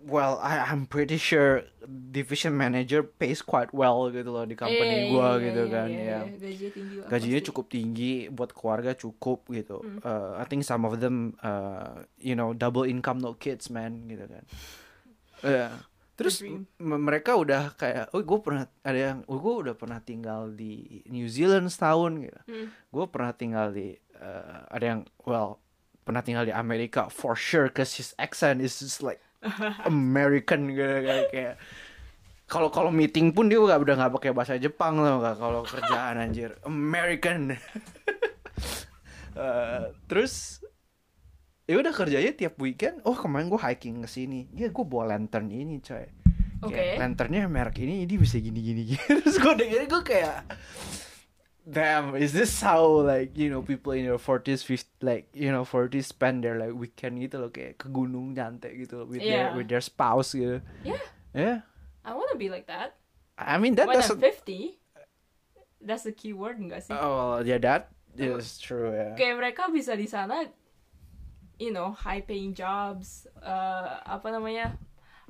Well, I I'm pretty sure division manager pays quite well gitu loh di company
Iya,
gua
iya,
gitu
iya,
kan
iya,
ya.
iya. Gajinya tinggi
Gajinya cukup tinggi buat keluarga cukup gitu.
Hmm.
Eh, I think some of them uh, you know double income no kids man gitu kan. Iya. Terus mereka udah kayak, oh gue pernah ada yang, oh gue udah pernah tinggal di New Zealand setahun gitu.
Hmm.
Gue pernah tinggal di, eh, ada yang, well, pernah tinggal di Amerika for sure, cause his accent is just like American gitu kayak. kayak. Kalau kalau meeting pun dia udah udah nggak pakai bahasa Jepang loh nggak kalau kerjaan anjir. American. Eh, terus ya udah kerjanya tiap weekend oh kemarin gue hiking ke sini. Ya gue bawa lantern ini coy.
Oke.
Kayak lanternnya merek ini ini bisa gini gini gini. Terus gue dengerin gue kayak damn is this how like you know people in their 40s 50 like you know 40s spend their like weekend gitu loh kayak ke gunung nyantai gitu with their
Yeah.
with their spouse gitu
Yeah,
yeah
I wanna be like that.
I mean that
When I'm
doesn't
50, that's the key word enggak sih?
oh yeah that is true yeah
Kayak mereka bisa di sana, you know, high paying jobs, uh, apa namanya?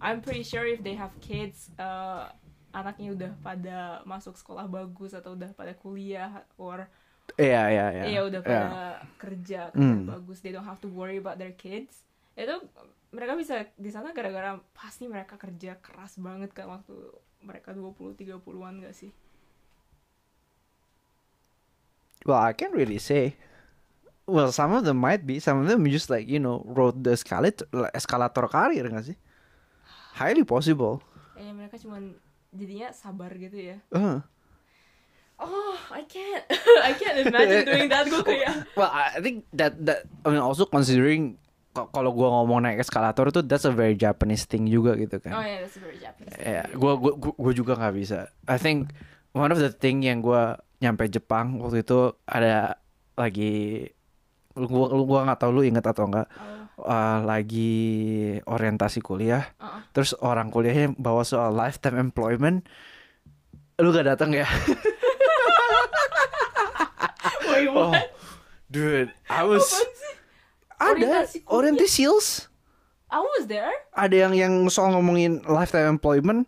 I'm pretty sure if they have kids, uh, anaknya udah pada masuk sekolah bagus atau udah pada kuliah or
iya iya iya
ya udah
Iya.
pada kerja kerja
Hmm.
bagus, they don't have to worry about their kids. Itu mereka bisa di sana gara-gara pasti mereka kerja keras banget kan waktu mereka 20 30-an gak sih?
Well, I can't really say. Well, some of them might be. Some of them just like you know rode the escalator, eskalator karir nggak sih? Highly possible.
Eh mereka cuman jadinya sabar gitu ya.
Uh.
Oh, I can't. I can't imagine doing that. Gue kayak
Well, I think that that I mean also considering kalau gua ngomong naik eskalator tuh that's a very Japanese thing juga gitu
Oh
kan.
yeah, that's very Japanese.
Ya, gua, gua gua gua juga nggak bisa. I think one of the thing yang gua nyampe Jepang waktu itu ada lagi lu gua lu gua nggak tahu lu inget atau enggak
Oh,
uh, lagi orientasi kuliah
uh-uh.
terus orang kuliahnya bawa soal lifetime employment Lu gak datang ya?
Wait,
Oh, dude, I was ada
orientasi
sales.
I was there.
Ada yang yang soal ngomongin lifetime employment.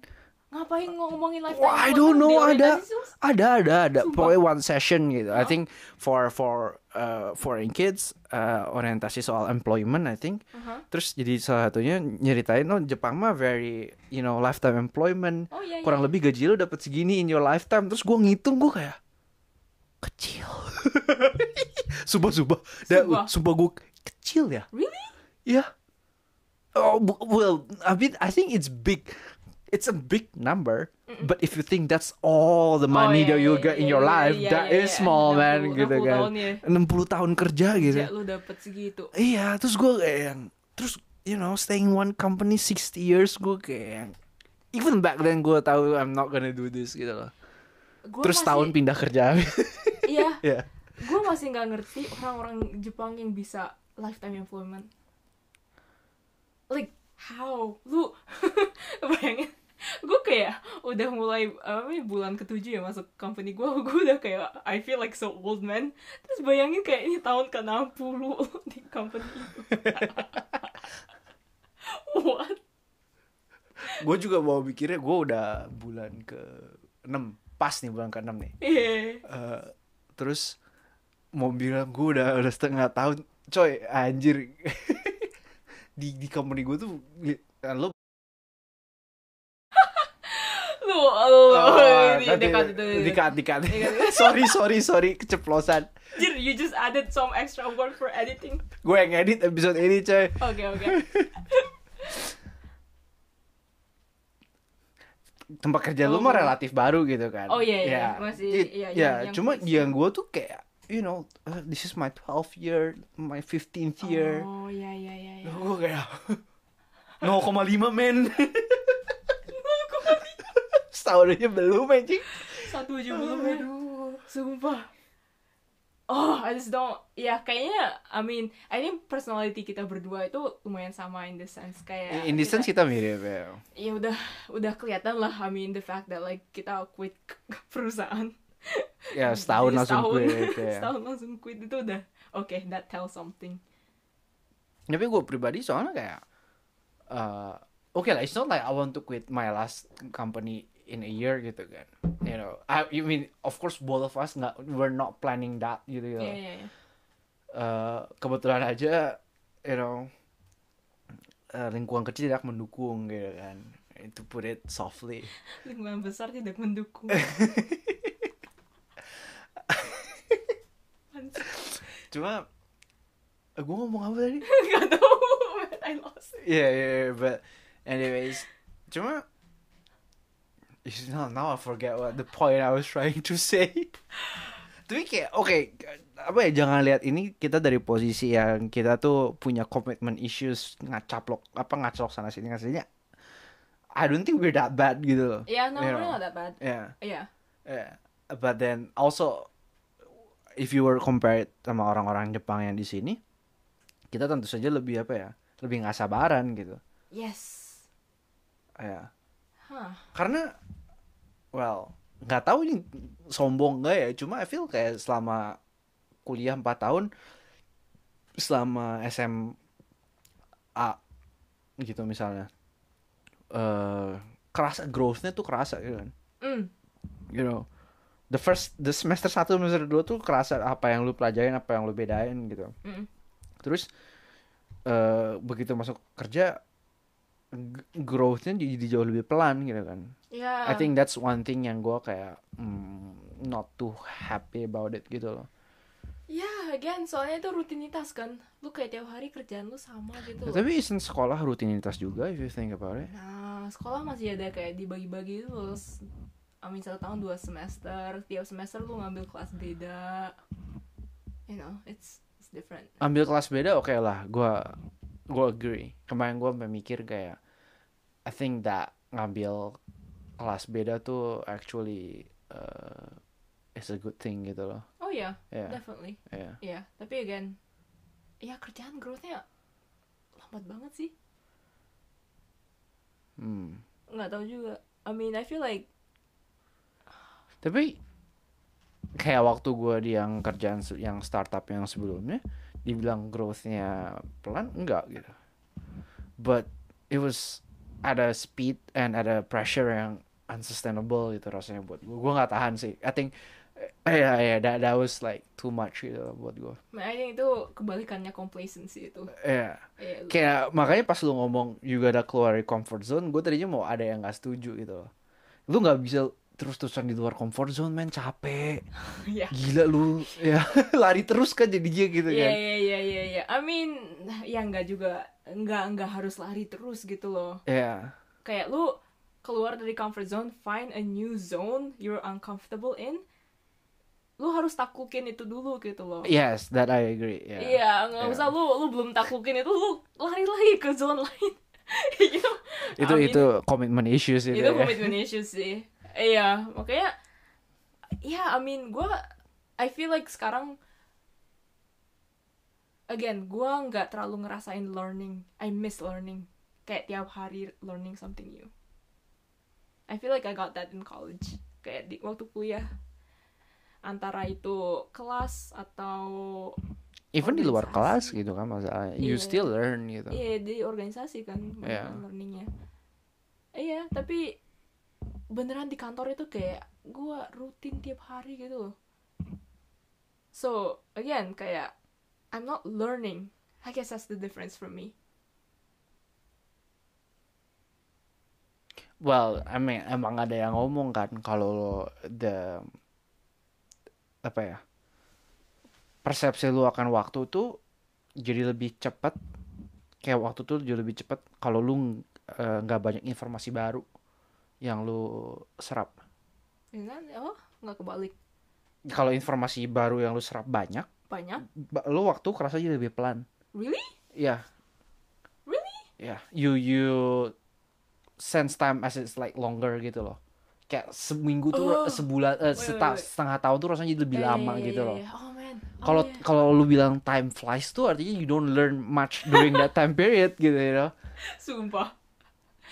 Ngapain ngomongin lifetime
Wah, I don't know ada ada ada ada pokoknya one session gitu. I think for for uh, foreign kids uh, orientasi soal employment I think.
Uh-huh.
Terus jadi salah satunya nyeritain oh Jepang mah very you know lifetime employment.
Oh iya,
Kurang
iya.
lebih gaji lu dapat segini in your lifetime. Terus gua ngitung gua kayak kecil. sumpah sumpah. Da-
Sumpah.
sumpah gua kecil ya.
Really?
Yeah. Oh well, I mean, I think it's big. It's a big number, but if you think that's all the money
Oh,
that
iya,
you get in
iya,
your
iya,
life, that is small, man,
60
gitu
60
kan.
tahun ya.
60 tahun kerja gitu.
Ya, lu dapet segitu.
Iya, terus gue kayak yang, terus you know, staying in one company 60 years, gue kayak yang, even back then gue tahu I'm not gonna do this gitu loh.
Gua
Terus
masih-
tahun pindah kerja.
Iya,
ya.
gue masih nggak ngerti orang-orang Jepang yang bisa lifetime employment. Like how? Lu bayangin? Gue kayak udah mulai apa namanya, bulan ketujuh ya masuk company gue, gue udah kayak I feel like so old man. Terus bayangin kayak ini tahun ke 60 di company. What?
gue juga mau mikirnya gue udah bulan ke 6 pas nih bulan ke 6 nih.
Iya.
Eh, terus mau bilang gue udah udah setengah tahun coy anjir di di company gue tuh eh, lo
Lu, lu,
Oh,
di- dekat itu.
sorry sorry sorry keceplosan
Anjir, you just added some extra work for editing.
gue yang edit episode ini coy
Oke, oke.
tempat kerja lu
Oh.
mah relatif baru gitu kan
Oh, iya, iya.
Ya,
Masih-
it-
iya,
ya
yang-
cuma yang gue tuh kayak you know uh, this is my 12th year my 15th year
Oh, iya, iya, iya. iya.
gue kayak 0,5 men setahun aja belum anjing
Satu aja belum ya. Sumpah. Oh, I just don't. Ya, kayaknya, I mean, I think personality kita berdua itu lumayan sama in the sense kayak.
in this sense kita mirip ya
Ya udah, udah kelihatan lah. I mean, the fact that like kita quit perusahaan.
ya setahun
Jadi
langsung
setahun,
quit ya.
setahun langsung quit itu udah. Oke, that tells something.
tapi gue pribadi soalnya kayak uh, oke lah it's not like I want to quit my last company in a year gitu kan you know I you mean of course both of us nggak we're not planning that gitu gitu
iya, iya.
Eh, kebetulan aja you know eh, lingkungan kecil tidak mendukung gitu kan to put it softly
Lingkungan besar tidak mendukung.
Cuma gue ngomong apa tadi
Gak tau, I lost it.
yeah, yeah, yeah, but anyways, cuma now now I forget what the point I was trying to say. Tapi kayak oke, apa ya jangan lihat ini kita dari posisi yang kita tuh punya commitment issues ngacaplok apa ngaclok sana sini sini. I don't think we're that bad gitu loh.
Yeah, no,
You
we're
know.
not that bad.
Yeah,
Yeah.
yeah. But then also if you were compared sama orang-orang Jepang yang di sini, kita tentu saja lebih apa ya? Lebih nggak sabaran gitu.
Yes.
Ya. Karena well nggak tahu ini sombong nggak ya cuma I feel kayak selama kuliah 4 tahun selama SMA gitu misalnya eh kerasa growth-nya tuh kerasa gitu kan
Mm.
you know the first the semester 1 semester 2 tuh kerasa apa yang lu pelajarin apa yang lu bedain gitu
Mm.
terus eh begitu masuk kerja growth-nya jadi jauh lebih pelan gitu kan
Yeah.
I think that's one thing yang gue kayak mm, not too happy about it gitu loh.
Ya, again, soalnya itu rutinitas kan. Lu kayak tiap hari kerjaan lu sama gitu.
Tapi isn't sekolah rutinitas juga if you think about it.
Nah, sekolah masih ada kayak dibagi-bagi itu loh. S- I mean, satu tahun dua semester. Tiap semester lu ngambil kelas beda. You know, it's it's different.
Ambil kelas beda oke lah, gue gue agree. Kemarin gue mikir kayak I think that ngambil kelas beda tuh actually uh, is a good thing gitu loh.
Oh ya,
Ya,
definitely.
ya.
Ya, tapi again, ya kerjaan growth-nya lambat banget sih.
Hmm.
Nggak tahu juga. I mean, I feel like
Tapi kayak waktu gue di yang kerjaan yang startup yang sebelumnya dibilang growth-nya pelan enggak gitu. But it was ada speed and ada pressure yang unsustainable gitu rasanya buat gue. Gue nggak tahan sih. I think eh ya ya that, that was like too much gitu buat gue.
I think itu kebalikannya complacency itu.
Iya.
Iya, lu-
Kayak makanya pas lu ngomong juga ada keluar dari comfort zone, gue tadinya mau ada yang nggak setuju gitu. Lu nggak bisa terus-terusan di luar comfort zone, men capek.
Iya.
Gila lu, ya lari terus kan jadinya gitu
Iya
kan.
iya iya iya iya. I mean ya nggak juga nggak nggak harus lari terus gitu loh.
Iya.
Kayak lu keluar dari comfort zone, find a new zone you're uncomfortable in. Lu harus taklukin itu dulu gitu loh.
Yes, that I agree. Yeah.
Iya, nggak
Yeah.
usah lu lu belum taklukin itu lu lari lagi ke zone lain. you know?
Itu
I mean,
itu commitment issues itu.
itu
ya.
commitment issues sih. Iya, makanya ya I mean gue I feel like sekarang again gue nggak terlalu ngerasain learning. I miss learning. Kayak tiap hari learning something new. I feel like I got that in college. Kayak di waktu kuliah antara itu kelas atau
Even di luar kelas gitu kan masalahnya. You
Iya.
still learn gitu.
Iya di organisasi kan yeah. learningnya. Iya tapi beneran di kantor itu kayak gua rutin tiap hari gitu loh. So again kayak I'm not learning. I guess that's the difference for me.
Well, I mean, emang ada yang ngomong kan kalau the apa ya persepsi lu akan waktu tuh jadi lebih cepat kayak waktu tuh jadi lebih cepat kalau lu eh, nggak banyak informasi baru yang lu serap.
Oh nggak kebalik
Kalau informasi baru yang lu serap banyak,
banyak.
ba- lu waktu kerasa jadi lebih pelan.
Really?
Ya,
Really?
ya, you you sense time as it's like longer gitu loh. Kayak seminggu tuh
Oh.
sebulan
Wait,
seta-
wait, wait.
setengah tahun tuh rasanya jadi lebih
Iya,
lama
iya,
gitu
iya,
loh.
iya. Oh man. Oh,
Kalau kalau lu bilang time flies tuh artinya you don't learn much during that time period gitu you know.
Sumpah.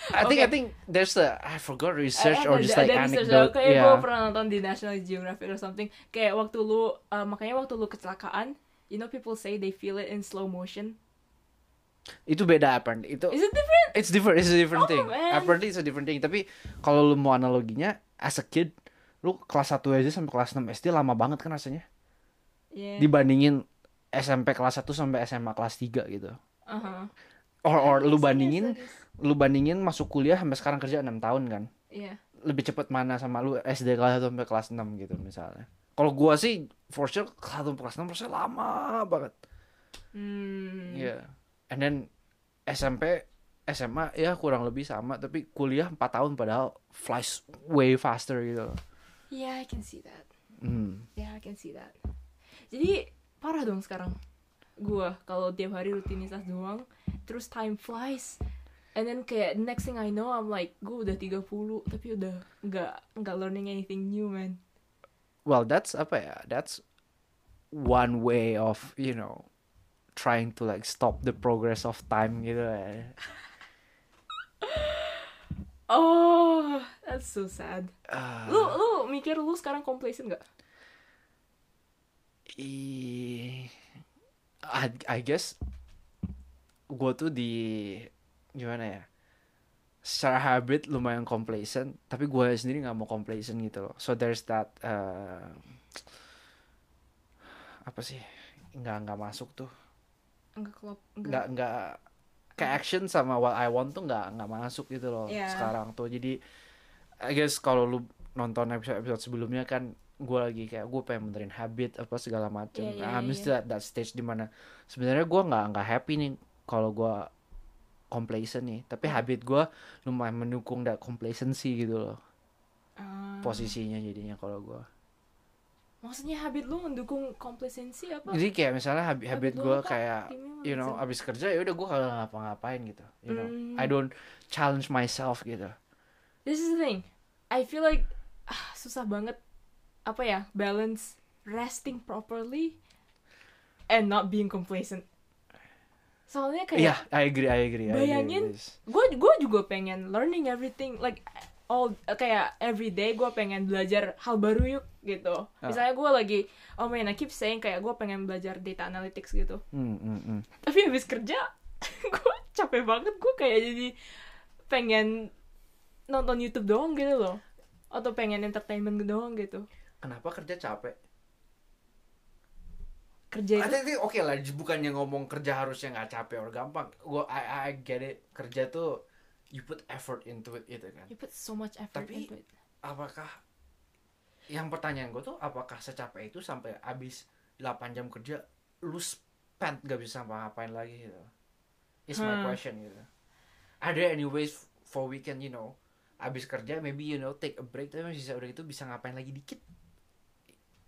I think I
Okay.
think there's a I forgot research
Eh,
or just like anecdote.
Kayak gue
Yeah.
pernah nonton di National Geographic or something. Kayak waktu lu, uh, makanya waktu lu kecelakaan, you know people say they feel it in slow motion.
Itu beda apparently. Itu
Is it different?
it's different, it's a different
Oh,
thing.
man.
Apparently it's a different thing. Tapi kalau lu mau analoginya as a kid, lu kelas 1 aja sampai kelas 6 SD lama banget kan rasanya.
Yeah.
Dibandingin SMP kelas 1 sampai SMA kelas 3 gitu.
Uh-huh.
Or or lu bandingin
serius.
Lu bandingin masuk kuliah sampai sekarang kerja 6 tahun kan.
Iya.
lebih cepet mana sama lu SD kelas 1 sampai kelas 6 gitu misalnya. Kalau gua sih for sure kelas 1 sampai kelas 6 rasanya lama banget.
Hmm.
Iya. And then SMP SMA ya kurang lebih sama tapi kuliah 4 tahun padahal flies way faster gitu.
Yeah, I can see that.
Hmm.
Yeah, I can see that. Jadi parah dong sekarang. Gua kalau tiap hari rutinitas doang, terus time flies. And then kayak next thing I know I'm like, gue udah 30 tapi udah nggak nggak learning anything new, man.
Well, that's apa ya? That's one way of, you know, trying to like stop the progress of time gitu ya.
Oh, that's so sad.
Ah.
Lu lu mikir lu sekarang complacent gak?
I, I, I guess gue tuh di gimana ya secara habit lumayan complacent tapi gue sendiri nggak mau complacent gitu loh. So there's that uh, apa sih nggak nggak masuk tuh. Nggak nggak. Ke action sama what I want tuh nggak nggak masuk gitu loh
Iya.
sekarang tuh. Jadi I guess kalau lu nonton episode episode sebelumnya kan gue lagi kayak gue pengen benerin habit apa segala macem.
Iya, iya,
I'm
iya,
still at that stage di mana sebenarnya gue nggak nggak happy nih kalau gue complacent nih tapi
Hmm.
habit gue lumayan mendukung that complacency gitu loh
Ah.
posisinya jadinya kalau gue
Maksudnya habit lu mendukung complacency apa?
jadi kayak misalnya habit habit gue kayak you know abis kerja ya udah gue kagak ngapa-ngapain gitu you know
Hmm.
I don't challenge myself gitu
This is the thing. I feel like ah, susah banget apa ya balance resting properly and not being complacent. Soalnya kayak
I agree, I agree. I agree
Bayangin. gue gue juga pengen learning everything like all kayak every day gue pengen belajar hal baru yuk gitu
Ah.
misalnya gue lagi oh man I keep saying kayak gue pengen belajar data analytics gitu
Hmm, hmm, hmm.
tapi habis kerja gue capek banget gue kayak jadi pengen nonton YouTube doang gitu loh atau pengen entertainment doang gitu
Kenapa kerja capek?
Kerja itu
oke lah, bukannya ngomong kerja harusnya nggak capek or gampang. Gua I, I get it. Kerja tuh you put effort into it gitu kan.
you put so much effort
Tapi-
into it
Apakah yang pertanyaan gue tuh apakah secapek itu sampai habis 8 jam kerja lu spend gak bisa ngapain lagi gitu. Is my
Hmm.
question gitu. Are there any ways for weekend you know habis kerja maybe you know take a break tapi sisa udah itu bisa ngapain lagi dikit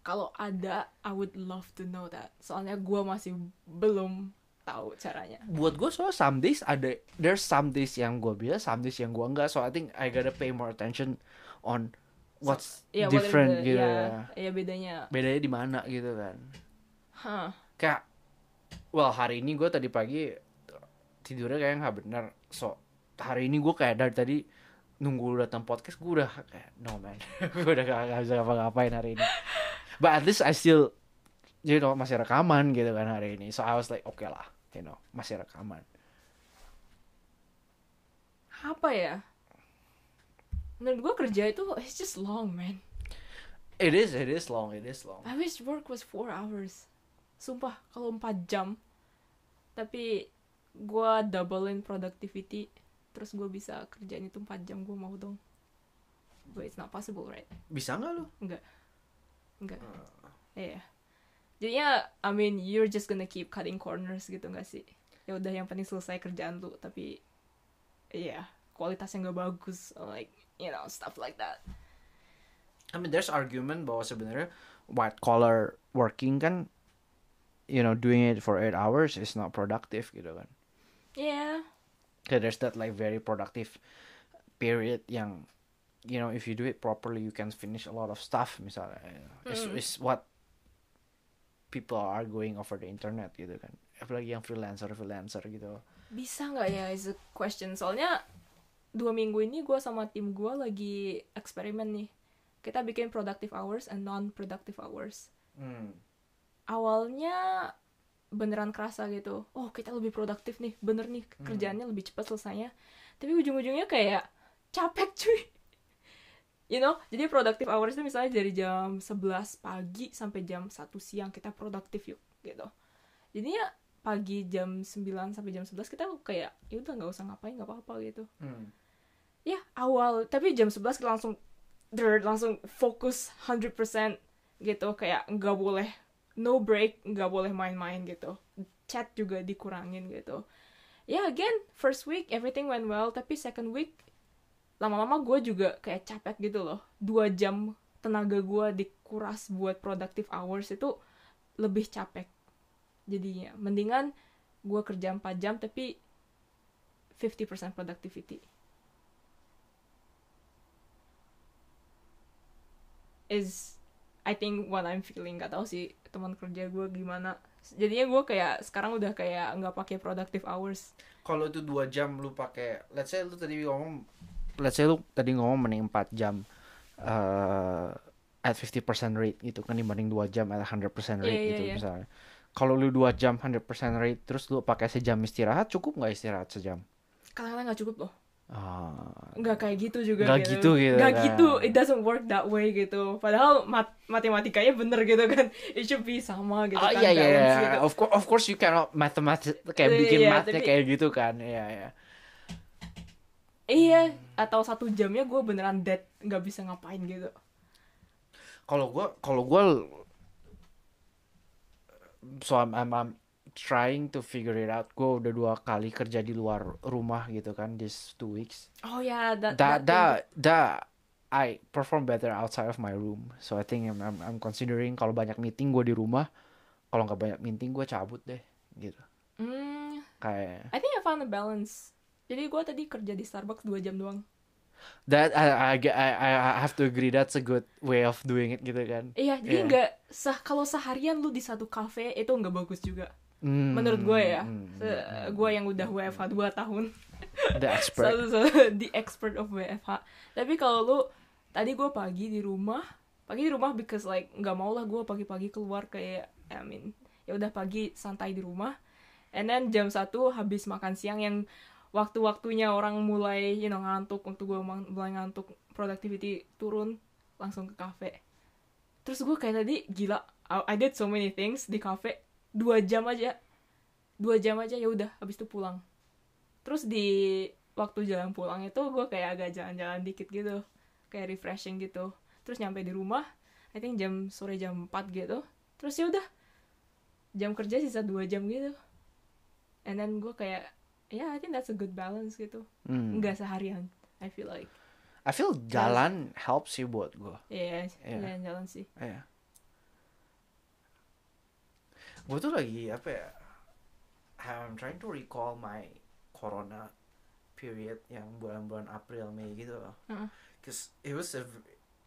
kalau ada I would love to know that. Soalnya gue masih belum tahu caranya.
Buat gue soal some days ada there's some days yang gue bisa some days yang gue enggak. So I think I gotta pay more attention on what's
ya what are
different
the-
gitu.
ya, ya bedanya.
Bedanya di mana gitu kan.
Hah.
kayak well hari ini gue tadi pagi tidurnya kayak nggak benar so hari ini gue kayak dari tadi nunggu datang podcast gue udah kayak no man. Gue udah gak, gak bisa ngapa-ngapain hari ini but at least I still you know masih rekaman gitu kan hari ini. So I was like oke lah you know masih rekaman.
Apa ya? Menurut gue kerja itu it's just long man.
It is it is long it is long.
I wish work was 4 hours. Sumpah kalau 4 jam. Tapi gue doublein productivity. Terus gue bisa kerjain itu 4 jam gue mau dong. But it's not possible right?
Bisa nggak lu?
Enggak enggak. Iya. Jadinya I mean you're just gonna keep cutting corners gitu gak sih? Ya udah yang penting selesai kerjaan lu tapi iya kualitasnya nggak bagus like you know stuff like that.
I mean there's argument bahwa sebenarnya white collar working kan you know doing it for eight hours is not productive gitu kan.
Yeah.
Okay, there's that like very productive period yang you know if you do it properly you can finish a lot of stuff misalnya. Is
Mm.
is what people are arguing over the internet gitu kan. Apalagi yang freelancer freelancer gitu.
Bisa nggak ya is a question. Soalnya dua minggu ini gue sama tim gue lagi eksperimen nih. Kita bikin productive hours and non productive hours.
Hmm.
awalnya beneran kerasa gitu. Oh kita lebih produktif nih. Bener nih kerjaannya lebih cepat selesainya. Tapi ujung-ujungnya kayak capek cuy you know jadi productive hours itu misalnya dari jam 11 pagi sampai jam 1 siang kita produktif yuk gitu. Jadinya pagi jam 9 sampai jam 11 kita kayak ya udah nggak usah ngapain nggak apa-apa gitu.
Hmm.
ya awal tapi jam 11 kita langsung der, langsung fokus 100% gitu. Kayak nggak boleh no break nggak boleh main-main gitu. Chat juga dikurangin gitu. Ya again first week everything went well tapi second week lama-lama gue juga kayak capek gitu loh. Dua jam tenaga gue dikuras buat productive hours itu lebih capek jadinya. Mendingan gue kerja 4 jam tapi 50% productivity. Is I think what I'm feeling. Gak tahu sih teman kerja gue gimana. Jadinya gue kayak sekarang udah kayak nggak pakai productive hours.
Kalau itu dua jam lu pakai let's say lu tadi ngomong let's say lu tadi ngomong mending 4 jam eh at 50% rate gitu kan dibanding 2 jam at 100% rate
Iya, iya,
gitu
iya.
misalnya. Kalau lu 2 jam 100% rate terus lu pakai sejam istirahat cukup nggak istirahat sejam?
Kadang-kadang nggak cukup loh.
Ah.
Nggak kayak gitu juga
Nggak gitu. gitu
nggak
kan.
gitu. It doesn't work that way gitu. Padahal mat matematikanya bener gitu kan. It should be sama gitu
Oh
kan
iya iya iya.
gitu.
of course of course you cannot mathematics kayak
Iya,
bikin
iya,
mathnya
tapi-
kayak gitu kan. Iya iya
iya atau satu jamnya gue beneran dead nggak bisa ngapain gitu.
Kalau gua kalau gua so I'm, I'm I'm trying to figure it out. Gua udah dua kali kerja di luar rumah gitu kan this two weeks.
Oh ya that
that
that,
that that I perform better outside of my room. So I think I'm I'm, I'm considering kalau banyak meeting gua di rumah kalau nggak banyak meeting gua cabut deh gitu.
Hmm,
kayak
I think I found a balance jadi gue tadi kerja di Starbucks dua jam doang.
That I, I I I have to agree that's a good way of doing it gitu kan?
Iya jadi
Iya.
nggak sah kalau seharian lu di satu cafe itu nggak bagus juga.
Hmm,
menurut gue ya.
hmm,
gue yang udah WFH 2 tahun.
The expert.
satu satu the expert of WFH tapi kalau lu tadi gue pagi di rumah pagi di rumah because like nggak mau lah gue pagi-pagi keluar kayak I mean ya udah pagi santai di rumah. And then jam satu habis makan siang yang waktu-waktunya orang mulai you know ngantuk waktu gue mulai ngantuk productivity turun langsung ke kafe. Terus gue kayak tadi gila I, did so many things di kafe dua jam aja. Dua jam aja ya udah habis itu pulang. Terus di waktu jalan pulang itu gue kayak agak jalan-jalan dikit gitu kayak refreshing gitu. Terus nyampe di rumah I think jam sore jam 4 gitu. Terus ya udah jam kerja sisa dua jam gitu. And then gue kayak ya yeah, I think that's a good balance gitu
Hmm.
nggak seharian I feel like
I feel jalan helps sih buat gue.
ya
Iya.
jalan-jalan sih
Iya. Gue tuh lagi apa ya? I'm trying to recall my corona period yang bulan-bulan April Mei gitu loh.
Heeh.
Cause it was a,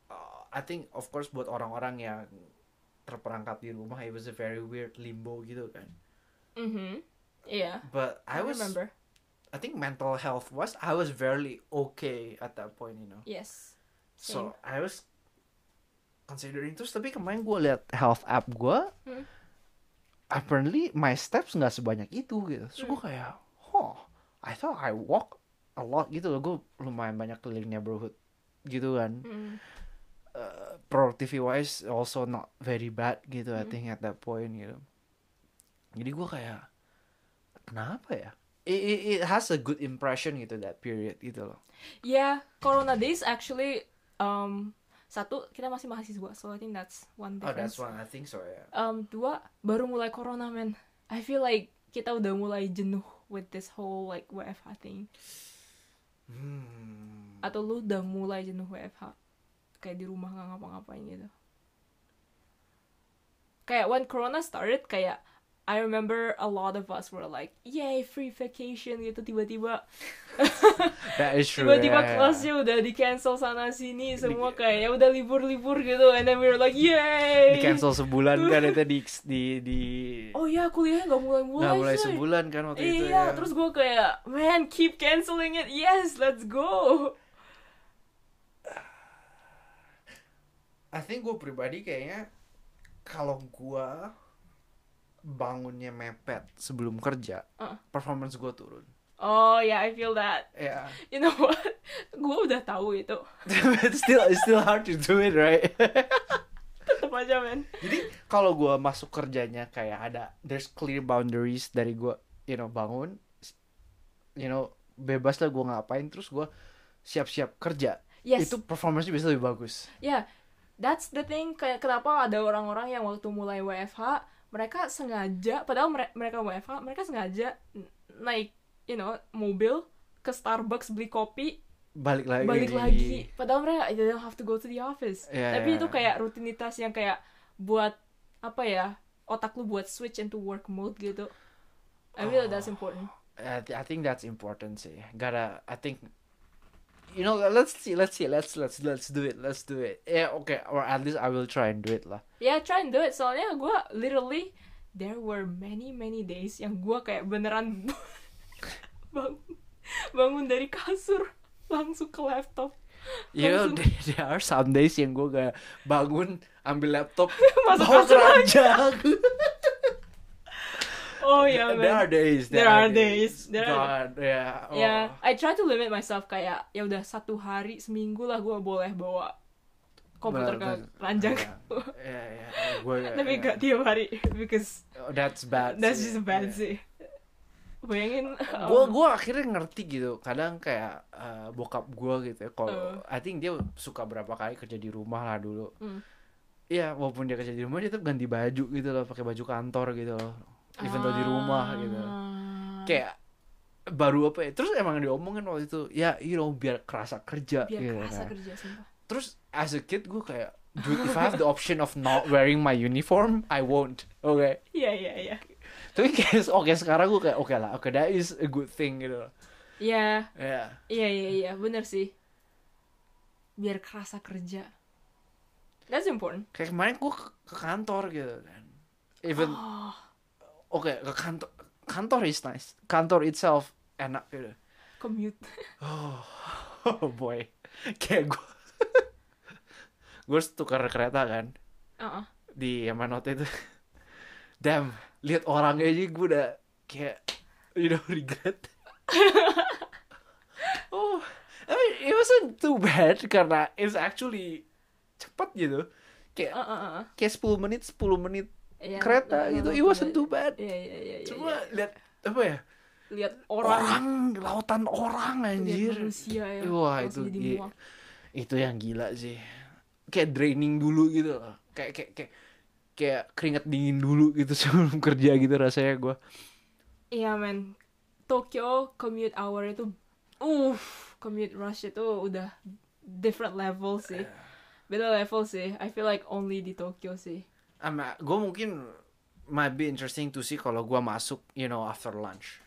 uh, I think of course buat orang-orang yang terperangkap di rumah, it was a very weird limbo gitu kan.
mhm iya
But I,
I,
was,
remember
I think mental health was, I was very okay at that point, you know.
yes
So I was considering terus tapi kemarin gue liat health app gue,
Hmm.
apparently my steps nggak sebanyak itu gitu. So gue kayak, oh, I thought I walk a lot gitu loh. Gue lumayan banyak keliling neighborhood gitu kan.
Mm.
Uh, productivity wise also not very bad gitu I
Hmm.
think at that point gitu. Jadi gue kayak, kenapa ya? It, it, it has a good impression gitu that period gitu loh.
Yeah, Corona days actually um satu kita masih mahasiswa, so I think that's one
Oh
difference.
that's one I think so ya.
Um dua baru mulai Corona man. I feel like kita udah mulai jenuh with this whole like WFH thing.
Hmm.
Atau lu udah mulai jenuh WFH kayak di rumah nggak ngapa-ngapain gitu. Kayak when Corona started kayak I remember a lot of us were like, yay, free vacation gitu tiba-tiba
That is true.
tiba-tiba
yeah, yeah.
kelasnya udah di cancel sana sini semua kayak ya udah libur-libur gitu and then we were like yay
di cancel sebulan kan itu di di di
oh ya kuliahnya nggak mulai-mulai
nggak mulai sebulan kan waktu itu
iya
ya.
terus gue kayak man keep canceling it yes let's go
I think gue pribadi kayaknya kalau gue bangunnya mepet sebelum kerja,
Uh.
performance gue turun.
oh ya I feel that
Ya,
you know what gue udah tahu itu
it's still it's still hard to do it right.
tetep aja man
Jadi kalau gue masuk kerjanya kayak ada there's clear boundaries dari gue, you know bangun, you know bebas lah gue ngapain, terus gue siap-siap kerja.
yes
Itu performance bisa lebih bagus.
ya that's the thing kayak kenapa ada orang-orang yang waktu mulai WFH mereka sengaja padahal mere- mereka WFH mereka sengaja naik you know mobil ke Starbucks beli kopi
Balik lagi.
balik lagi padahal mereka they don't have to go to the office
Iya,
tapi
iya.
itu kayak rutinitas yang kayak buat apa ya otak lu buat switch into work mode gitu I feel that's important
I, th- I think that's important sih. Gotta, I think, you know, let's see, let's see, let's let's let's do it, let's do it. Yeah, okay, or at least I will try and do it lah.
ya try and do it soalnya gue literally there were many many days yang gue kayak beneran bangun bangun dari kasur langsung ke laptop
know,
Langsung.
there, there are some days yang gue kayak bangun, ambil laptop,
Masuk kasur lagi. oh ya
there are
man
days.
There are days, there are-
God, yeah. Oh.
ya I try to limit myself kayak ya udah satu hari seminggu lah gue boleh bawa komputer ke ranjang
Ya, ya, ya. Gue,
tapi gak tiap hari because
Oh, that's bad.
that's
sih.
just bad
Yeah.
sih bayangin
gue
um,
gue akhirnya ngerti gitu kadang kayak eh, bokap gue gitu ya kalau
Uh.
I think dia suka berapa kali kerja di rumah lah dulu
Hmm.
Iya walaupun dia kerja di rumah dia tetap ganti baju gitu loh pakai baju kantor gitu loh even though di rumah gitu.
Ah.
kayak baru apa ya terus emang diomongin waktu itu ya you know biar kerasa kerja
biar
gitu
kerasa
kan.
kerja sumpah.
Terus as a kid gue kayak dude if I have the option of not wearing my uniform I won't oke
iya iya iya.
Tapi kayak oke sekarang gue kayak oke lah oke that is a good thing gitu.
Iya.
Ya.
Iya iya iya bener sih. Biar kerasa kerja. That's important.
Kayak kemarin gue ke, ke kantor gitu kan. Even
oh
oke ke kantor kantor is nice kantor itself enak gitu
commute.
Oh, oh boy. Kayak gue. gue tukar kereta kan.
Uh-uh.
Di Yamanote itu. Damn. Lihat orangnya aja gue udah kayak. You know, regret. oh. I mean, it wasn't too bad. Karena it's actually cepat gitu. Kayak,
Uh, uh, uh.
kayak 10 menit, 10 menit
Iya,
kereta
uh,
gitu. It wasn't
uh,
too bad.
Iya, iya, iya, iya.
Cuma
iya.
lihat apa ya?
lihat orang,
Orang, lautan orang
lihat
anjir.
manusia ya.
Wah, itu
muak.
itu yang gila sih kayak draining dulu gitu loh kayak kayak kayak kayak keringet dingin dulu gitu sebelum kerja gitu rasanya gue
Iya men, Tokyo commute hour itu, uh, commute rush itu udah different level sih, beda level sih. I feel like only di Tokyo sih.
Ama gue mungkin might be interesting to see kalau gue masuk you know after lunch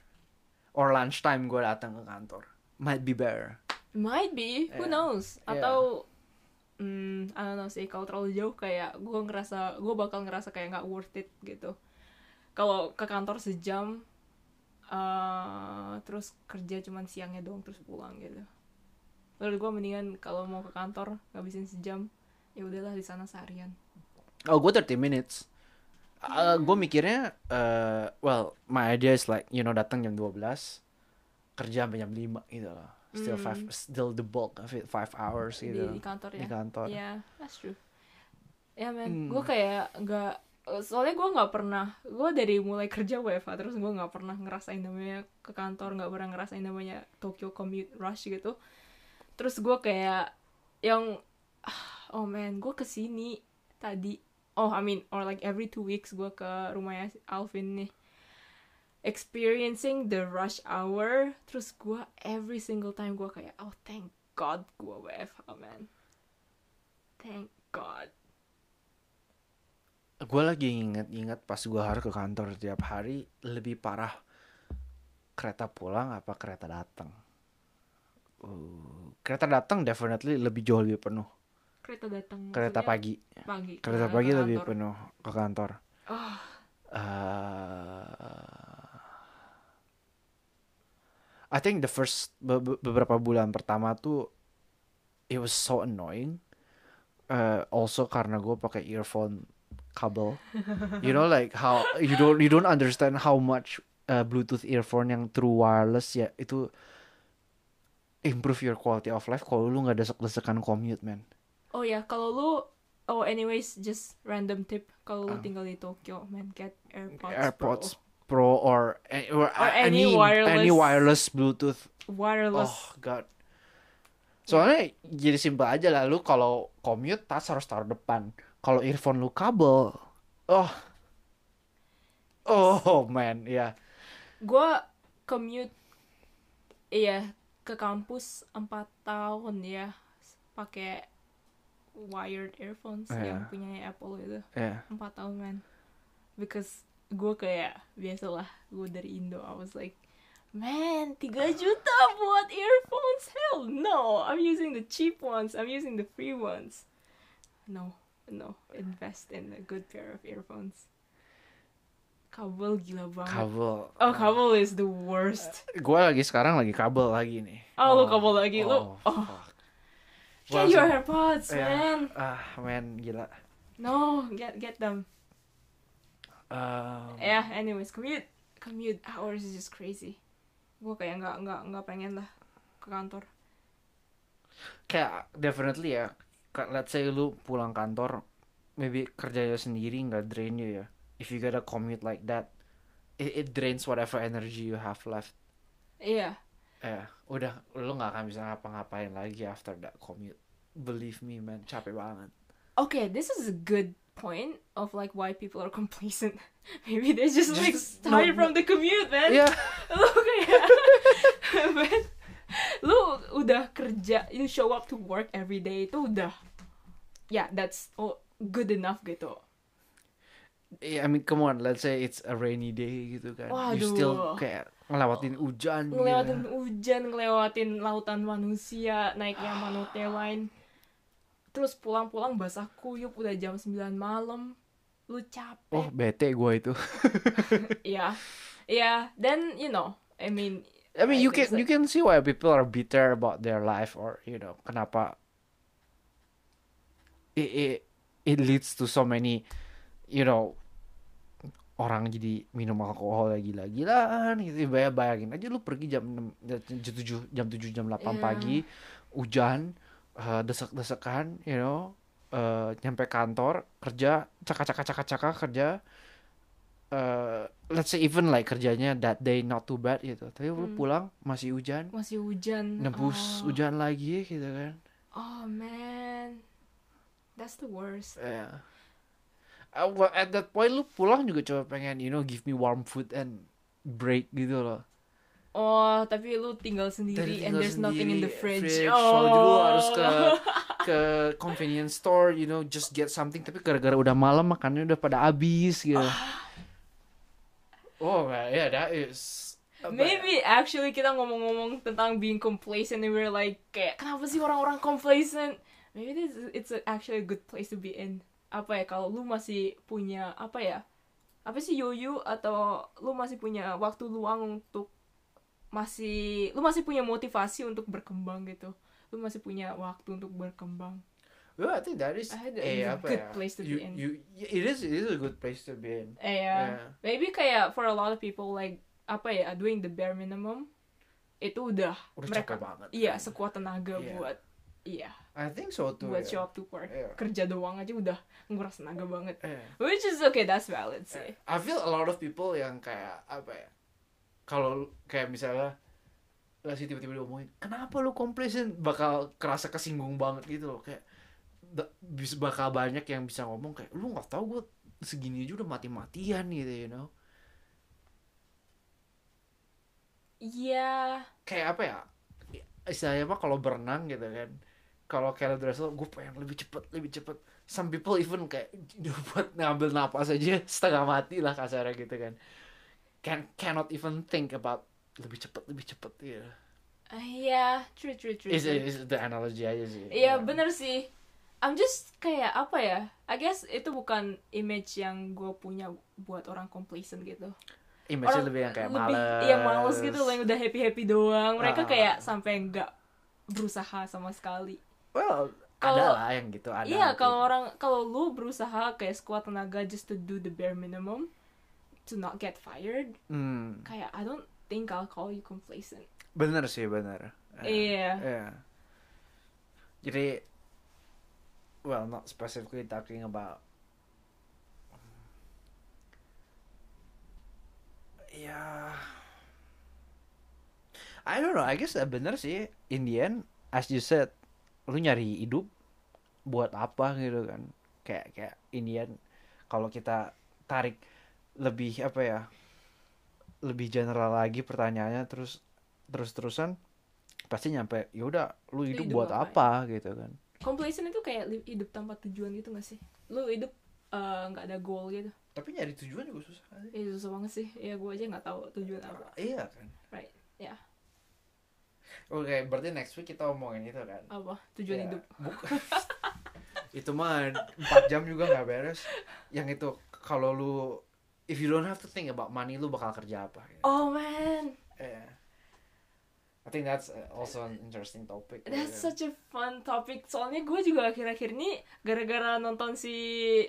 or lunchtime gue datang ke kantor might be better
Might be, who
Yeah.
knows?
Yeah.
Atau, hmm, I don't know sih. Kalau terlalu jauh kayak gue ngerasa, gue bakal ngerasa kayak nggak worth it gitu. Kalau ke kantor sejam, eh terus kerja cuman siangnya doang terus pulang gitu. Lalu gue mendingan kalau mau ke kantor ngabisin sejam, ya udahlah di sana seharian.
Oh gue 30 minutes gue mikirnya uh, well my idea is like you know datang jam 12 kerja sampai jam 5 gitu loh still five still the bulk of it five hours
di,
gitu
di kantor ya.
di kantor
Iya, that's true. Ya men,
Hmm.
gue kayak nggak soalnya gue nggak pernah gue dari mulai kerja WFA terus gue nggak pernah ngerasain namanya ke kantor nggak pernah ngerasain namanya Tokyo commute rush gitu terus gue kayak yang ah, oh man gue ke sini tadi oh I mean or like every two weeks gue ke rumahnya Alvin nih. Experiencing the rush hour terus gue every single time gue kayak oh thank God gue WFH man. Thank God.
Gue lagi inget-inget pas gue harus ke kantor tiap hari lebih parah kereta pulang apa kereta datang. Uh, kereta datang definitely lebih jauh lebih penuh
kereta datang
kereta pagi
pagi
kereta
ke
pagi lebih
kantor.
penuh ke kantor
Ah,
Uh, I think the first be- be- beberapa bulan pertama tuh it was so annoying. Uh, also karena gue pakai earphone kabel. you know like how you don't you don't understand how much uh, Bluetooth earphone yang true wireless ya itu improve your quality of life kalau lu nggak desek-desekan commute man.
Oh ya kalau lu oh anyways just random tip kalau lu
Ah.
tinggal di Tokyo man get AirPods,
AirPods
Pro.
Pro or, eh, or,
Or any
any
wireless-
any wireless Bluetooth
wireless
Oh god. Soalnya jadi simpel aja lah lu kalau commute tas harus taruh depan. Kalau earphone lu kabel. Oh. Oh man, ya.
gue commute iya ke kampus 4 tahun ya pakai wired earphones
Iya.
yang punya Apple itu.
Ya.
empat tahun man because gue kayak biasalah gue dari Indo I was like man 3 juta buat earphones? Hell no. I'm using the cheap ones. I'm using the free ones. No. No. Invest in a good pair of earphones. Kabel gila banget.
Kabel.
oh kabel is the worst.
Gua lagi sekarang lagi kabel lagi nih.
oh, lu kabel lagi lu oh,
fuck.
Get your AirPods
Ya.
man.
Ah, man, gila.
no get get them.
Um,
ya anyways commute commute hours is just crazy. Gue kayak nggak nggak nggak pengen lah ke kantor.
Kayak definitely ya. Let's say lu pulang kantor maybe kerjanya sendiri nggak drain you ya. If you gotta commute like that it, it drains whatever energy you have left.
Iya
eh udah lu nggak akan bisa ngapa-ngapain lagi after that commute. Believe me man capek banget.
Okay this is a good point of like why people are complacent. Maybe they just,
Just-
like tired
no.
from the commute man. Lu kayak man, lu udah kerja you show up to work every day itu udah yeah that's oh, good enough gitu.
Yeah, I mean come on let's say it's a rainy day gitu kan. You
Waduh.
still kayak ngelewatin hujan gitu.
ngelewatin hujan ngelewatin lautan manusia naiknya Manute Line terus pulang-pulang basah kuyup udah jam 9 malam lu capek
oh bete gue itu
Iya, iya. Then you know, I mean,
I mean,
I
you can you can see why people are bitter about their life or you know kenapa it it, it leads to so many you know orang jadi minum alkohol lagi gila-gilaan gitu Bayang- bayangin aja. Lu pergi jam 6 jam 7 jam 7 jam 8
Iya.
pagi hujan eh, desek-desekan you know eh, nyampe kantor kerja caka-caka-caka-caka kerja eh let's say even like kerjanya that day not too bad gitu. Tapi lu
Hmm.
pulang masih hujan.
Masih hujan.
Nebus
oh.
hujan lagi gitu kan.
Oh man. That's the worst.
Uh, well, at that point lu pulang juga coba pengen you know give me warm food and break gitu loh
oh tapi lu tinggal sendiri
Tadi
and
tinggal
there's nothing in the
sendiri,
fridge,
so
oh
jadi lu harus ke ke convenience store you know just get something tapi gara-gara udah malam makannya udah pada habis gitu oh yeah that is ya?
Maybe actually kita ngomong-ngomong tentang being complacent and we're like kayak kenapa sih orang-orang complacent? Maybe this is, it's a- actually a good place to be in. Apa ya kalau lu masih punya apa ya? Apa sih yoyu atau lu masih punya waktu luang untuk masih lu masih punya motivasi untuk berkembang gitu. Lu masih punya waktu untuk berkembang.
Well, I think that is
I had a
eh,
good
apa ya?
place to be
you,
in.
You, it is it is a good place to be in.
Eh ya.
Yeah.
Maybe kayak for a lot of people like apa ya doing the bare minimum itu udah,
Udah
mereka
banget.
iya
kan.
sekuat tenaga
Iya.
buat iya
I think so too.
buat
ya.
show up to work
Iya.
kerja doang aja udah nguras tenaga banget
Eh.
which is okay that's valid sih
I feel a lot of people yang kayak apa ya? Kalau kayak misalnya Lasi tiba-tiba diomongin, kenapa lu complacent? Bakal kerasa kesinggung banget gitu loh. Kayak da- bis- bakal banyak yang bisa ngomong kayak lu nggak tahu gue segini aja udah mati-matian gitu, you know.
iya
Kayak apa ya? Istilahnya mah kalau berenang gitu kan. Kalau Kelly Dressel, gue pengen lebih cepet, lebih cepet. Some people even kayak buat ngambil napas aja setengah mati lah kasarnya gitu kan. Can cannot even think about lebih cepet, lebih cepet gitu.
Ah, iya true true true,
Is is the analogy aja sih.
iya bener sih I'm just kayak apa ya I guess itu bukan image yang gue punya buat orang complacent gitu
Image
orang
lebih yang kayak
lebih
males.
iya males gitu loh yang udah happy happy doang mereka kayak sampai nggak berusaha sama sekali
Well, ada
Kalau-
lah yang gitu ada.
Iya,
tapi-
kalau orang kalau lu berusaha kayak sekuat tenaga just to do the bare minimum to not get fired,
Hmm,
kayak I don't think I'll call you complacent.
bener sih bener. Eh,
Iya.
Iya. Jadi, well, not specifically talking about. Ya, I don't know. I guess uh, bener sih. In the end, as you said, lu nyari hidup buat apa gitu kan? Kayak kayak in the end, kalau kita tarik lebih apa ya? Lebih general lagi pertanyaannya terus terus terusan pasti nyampe ya udah lu hidup
hidup
buat apa gitu kan
Complacent itu kayak hidup tanpa tujuan gitu gak sih? Lu hidup eh, nggak ada goal gitu.
tapi nyari tujuan juga susah kan
Itu susah banget sih. Ya gue aja nggak tahu tujuan apa.
iya kan
Right. Ya.
Oke berarti next week kita omongin itu kan
Apa? Tujuan
Ya,
hidup.
bukan. itu mah 4 jam juga nggak beres yang itu kalau lu if you don't have to think about money lu bakal kerja apa gitu.
Oh man,
Yeah. I think that's uh, also an interesting topic.
that's
gitu.
such a fun topic. Soalnya gue juga akhir-akhir ini gara-gara nonton si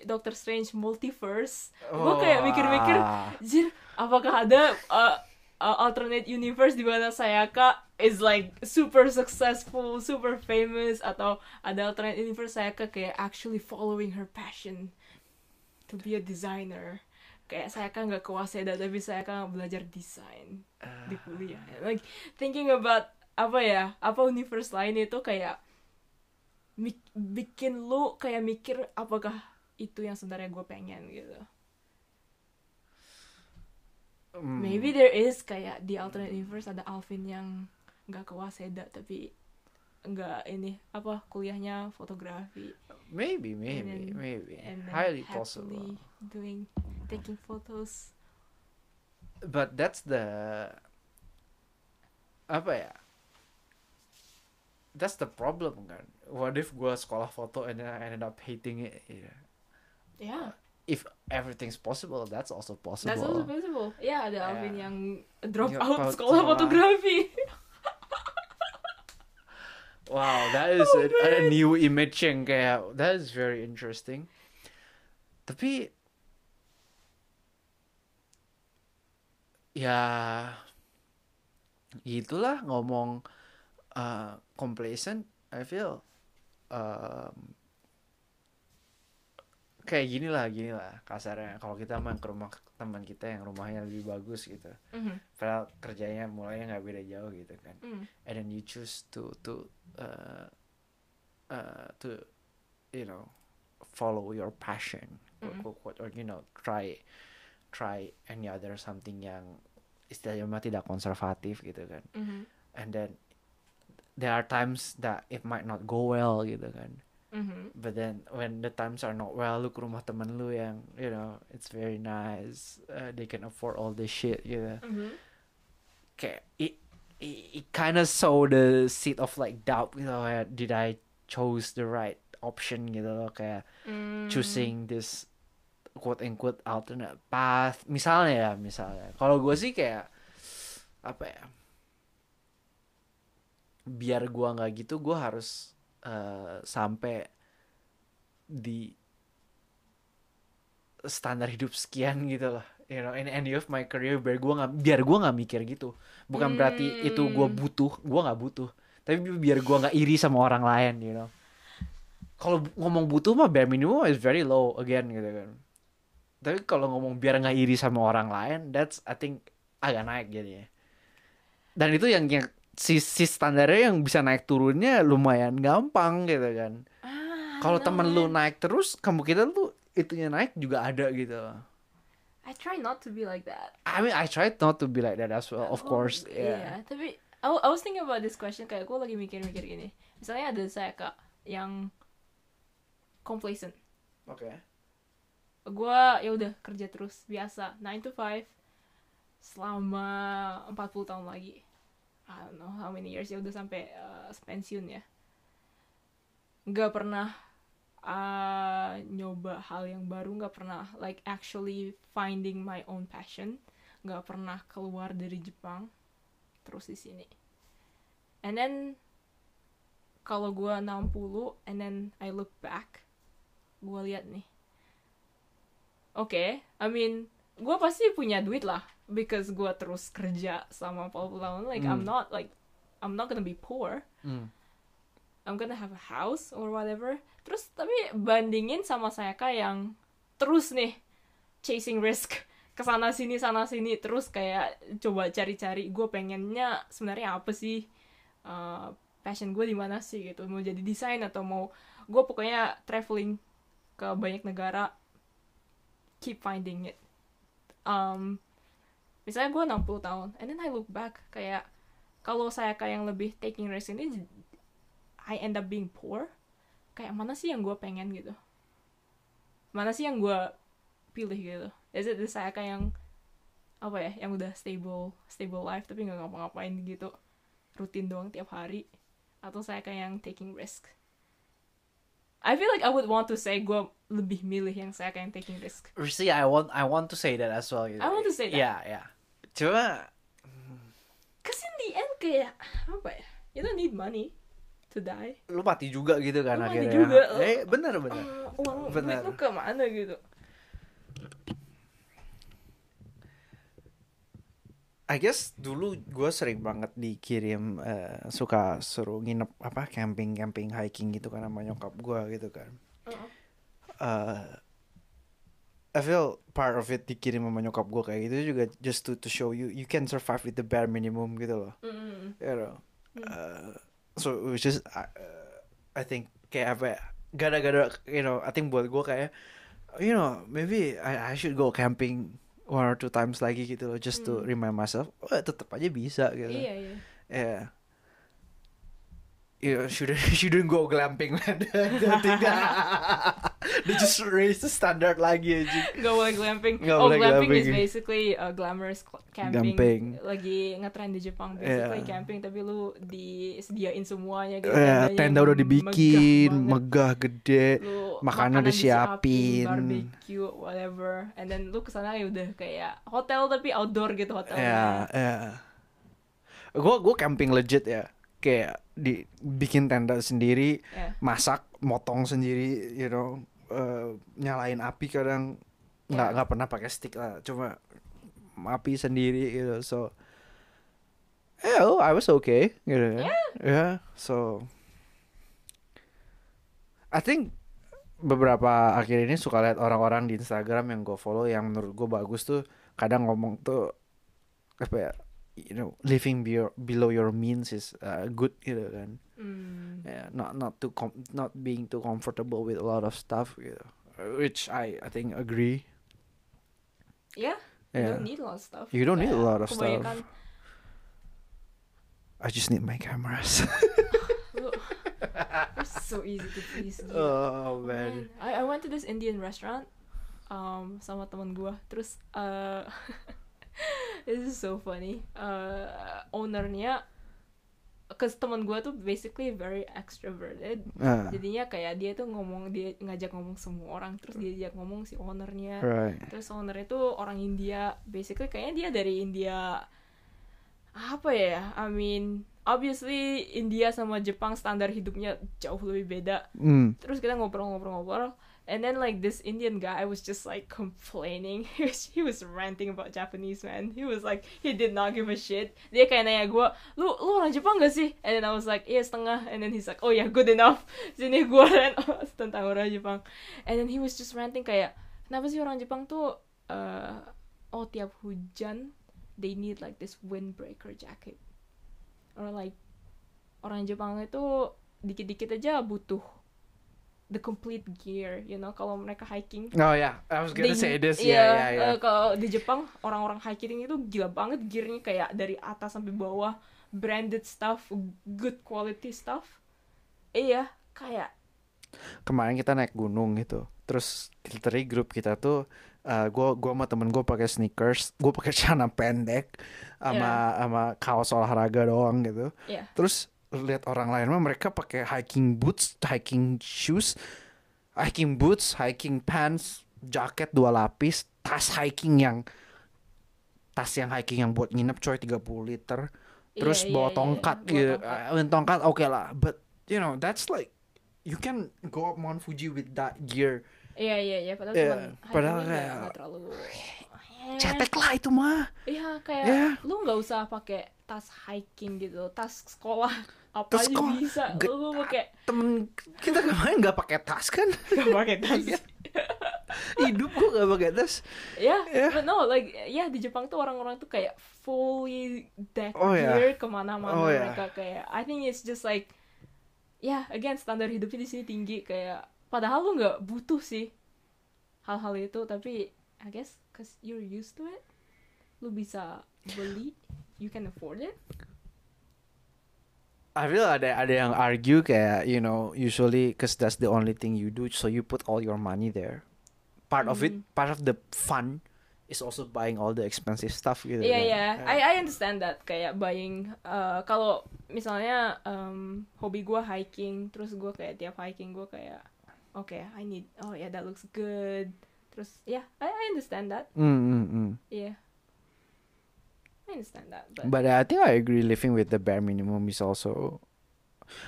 Doctor Strange Multiverse, gue kayak mikir-mikir
Wah.
Jir, apakah ada uh, uh, alternate universe di mana Sayaka is like super successful, super famous atau ada alternate universe Sayaka kayak actually following her passion to be a designer. Kayak Sayaka nggak ke Waseda tapi Sayaka belajar desain di kuliah. Like thinking about apa ya, apa universe lain itu kayak bikin lu kayak mikir apakah itu yang sebenarnya gue pengen gitu.
Hmm.
Maybe there is kayak di alternate universe ada Alvin yang nggak ke Waseda tapi nggak ini apa kuliahnya fotografi
maybe maybe
then-
maybe
and then
highly possible.
doing taking photos.
But that's the apa ya? That's the problem kan. What if gua sekolah foto and then I ended up hating it? Yeah.
Yeah.
If everything's possible that's also possible
That's also possible. Ya ada
Yeah.
Alvin yang drop out sekolah
sekolah.
fotografi.
wow that is
Oh,
a, a new image yang kayak that is very interesting tapi ya itulah ngomong uh, complacent I feel um, kayak gini lah gini lah kasarnya kalau kita main ke rumah teman kita yang rumahnya lebih bagus gitu
Mhm.
padahal kerjanya mulainya nggak beda jauh gitu kan
Mm.
and then you choose to to uh, uh, to you know follow your passion
Mm-mm.
quote, quote, or you know try try any other something yang istilahnya mah tidak konservatif gitu kan
Mhm.
and then there are times that it might not go well gitu kan
Mhm.
but then when the times are not well lu ke rumah temen lu yang you know it's very nice uh, they can afford all this shit gitu
Mhm.
kayak it it, it kind of sow the seed of like doubt you know kayak, did I chose the right option gitu loh kayak
Mm.
choosing this quote unquote alternate path misalnya ya misalnya kalau gue sih kayak apa ya biar gua nggak gitu gue harus eh, sampai di standar hidup sekian gitu loh you know in end of my career biar gua nggak biar gua nggak mikir gitu. Bukan berarti itu
Hmm.
butuh gua nggak butuh. Tapi biar gua nggak iri sama orang lain you know. Kalau ngomong butuh mah bare minimum is very low again gitu kan. Tapi kalau ngomong biar nggak iri sama orang lain that's I think agak naik jadinya. Dan itu yang yang si, si standarnya yang bisa naik turunnya lumayan gampang gitu kan
Ah,
kalau temen lu
man.
naik terus kemungkinan lu itunya naik juga ada gitu
I try not to be like that.
I mean I tried not to be like that as well of
Oh,
course
Iya,
yeah
tapi I, I was thinking about this question kayak gue lagi mikir-mikir gini. Misalnya ada saya kak yang complacent.
oke
Gue ya udah kerja terus biasa 9 to 5 selama 40 tahun lagi. I don't know how many years ya udah sampai uh, pensiun ya. Gak pernah uh, nyoba hal yang baru, gak pernah like actually finding my own passion, gak pernah keluar dari Jepang terus di sini. And then kalau gue 60 and then I look back, gue lihat nih. Oke, I mean, gue pasti punya duit lah because gue terus kerja selama 40 tahun. Like I'm
Hmm.
not like I'm not gonna be poor.
Hmm.
I'm gonna have a house or whatever. Terus tapi bandingin sama saya kayak yang terus nih chasing risk ke sana sini sana sini terus kayak coba cari-cari gue pengennya sebenarnya apa sih Uh, passion gue di mana sih gitu mau jadi desain atau mau gue pokoknya traveling ke banyak negara keep finding it um, misalnya gue 60 tahun and then I look back kayak kalau saya kayak yang lebih taking risk ini I end up being poor kayak mana sih yang gue pengen gitu mana sih yang gue pilih gitu is it the saya kayak yang apa ya yang udah stable stable life tapi nggak ngapa-ngapain gitu rutin doang tiap hari atau saya kayak yang taking risk I feel like I would want to say gue lebih milih yang saya kayak yang taking risk
See, I want I want to say that as well.
I want to say that.
Yeah, yeah. Cuma
Cause in the end kayak apa ya you don't need money to die
lu mati juga gitu kan
Lu mati
akhirnya.
juga.
Eh, bener bener.
Eh, uang
Benar.
duit lu ke mana gitu
I guess dulu gue sering banget dikirim eh, suka suruh nginep apa camping camping hiking gitu kan sama nyokap gue gitu kan.
Uh-uh.
Eh, I feel part of it dikirim sama nyokap gue kayak gitu juga just to to show you you can survive with the bare minimum gitu loh.
Mm-mm.
You know.
Hmm.
Uh, so which is uh, I think kayak apa ya, gara-gara you know I think buat gue kayak you know maybe I I should go camping one or two times lagi gitu loh just to
Hmm.
remind myself oh tetap aja bisa gitu
iya iya
yeah you know, shouldn't shouldn't go glamping man tidak they just raise the standard lagi aja
Gak boleh glamping.
Nggak
oh,
boleh
glamping, is
glamping.
basically uh, glamorous camping.
Camping.
Lagi ngetren di Jepang basically
Yeah.
camping tapi lu disediain semuanya gitu. Tendanya
tenda udah
megah
dibikin
banget.
megah gede
Lu
Makanan disiapin.
barbecue whatever and then lu ke sana ya udah kayak hotel tapi outdoor gitu hotelnya
Ya, ya. Gue gue camping legit ya. Kayak di bikin tenda sendiri,
Ya.
masak, motong sendiri, you know, eh, nyalain api kadang nggak
Ya.
nggak pernah pakai stick lah, cuma api sendiri gitu. So, yeah, oh, I was okay, gitu.
Yeah.
Yeah, so I think beberapa akhir ini suka lihat orang-orang di Instagram yang gue follow yang menurut gue bagus tuh kadang ngomong tuh apa ya you know living below, below your means is uh, good gitu kan
Hmm.
yeah, not not too com- not being too comfortable with a lot of stuff gitu which I I think agree
Yeah, you
Yeah.
don't need a lot of stuff.
You don't need a lot of stuff. I just need my cameras
so easy to please. gila.
oh
Man,
man
I I went to this Indian restaurant um sama teman gua. Terus uh this is so funny. Uh ownernya Cause teman gua tuh basically very extroverted.
Ah,
Jadinya kayak dia tuh ngomong dia ngajak ngomong semua orang terus dia ajak ngomong si ownernya.
right
Terus owner itu orang India, basically kayaknya dia dari India apa ya? I mean, obviously India sama Jepang standar hidupnya jauh lebih beda.
mm.
Terus kita ngobrol-ngobrol-ngobrol, and then like this Indian guy was just like complaining. He was, he was ranting about Japanese man. He was like he did not give a shit. Dia kayak nanya gue, lu lu orang Jepang gak sih? And then I was like, iya setengah. And then he's like, oh yeah, good enough. Sini gue rant tentang orang Jepang. And then he was just ranting kayak, kenapa sih orang Jepang tuh, eh oh tiap hujan they need like this windbreaker jacket, or like orang Jepang itu dikit-dikit aja butuh the complete gear, you know, kalau mereka hiking.
oh yeah I was gonna
they-
say this.
Iya,
yeah yeah. yeah
eh, kalau di Jepang orang-orang hiking itu gila banget gearnya kayak dari atas sampai bawah, branded stuff, good quality stuff. Iya, kayak
kemarin kita naik gunung gitu. Terus literally grup kita tuh uh, gua gua sama temen gue pakai sneakers gue pakai celana pendek sama sama kaos olahraga doang gitu.
Ya,
terus lihat orang lain mah mereka pakai hiking boots hiking shoes hiking boots hiking pants jaket dua lapis tas hiking yang tas yang hiking yang buat nginep coy 30 liter. Terus
Iya,
bawa
iya, iya,
tongkat
bawa
gitu
tongkat.
Uh, tongkat oke lah. But you know that's like you can go up Mount Fuji with that gear.
Iya iya iya padahal
Iya,
cuman
padahal kayak-
nggak terlalu
cetek lah itu mah.
Iya kayak
Iya.
lu nggak usah pakai tas hiking gitu, tas sekolah apa aja
sekolah,
bisa.
ge-
Lu pakai
temen kita kemarin nggak pakai tas kan
nggak pakai tas.
Iya. hidup gua nggak pakai tas
Ya,
Iya.
but no, like ya di Jepang tuh orang-orang tuh kayak fully deck
Oh, iya.
gear ke mana-mana
Oh, iya.
mereka kayak I think it's just like ya again standar hidupnya di sini tinggi kayak padahal lu nggak butuh sih hal-hal itu tapi I guess cause you're used to it lu bisa beli you can afford it
I feel ada ada yang argue kayak you know usually cause that's the only thing you do so you put all your money there part of it
Mm.
part of the fun is also buying all the expensive stuff gitu
Iya
kan.
iya, I I understand that kayak buying uh, kalau misalnya um, hobi gue hiking, terus gue kayak tiap hiking gue kayak oke I need oh yeah that looks good, terus ya yeah, I I understand that,
Mm, mm, mm.
yeah, I understand that, but,
But I think I agree living with the bare minimum is also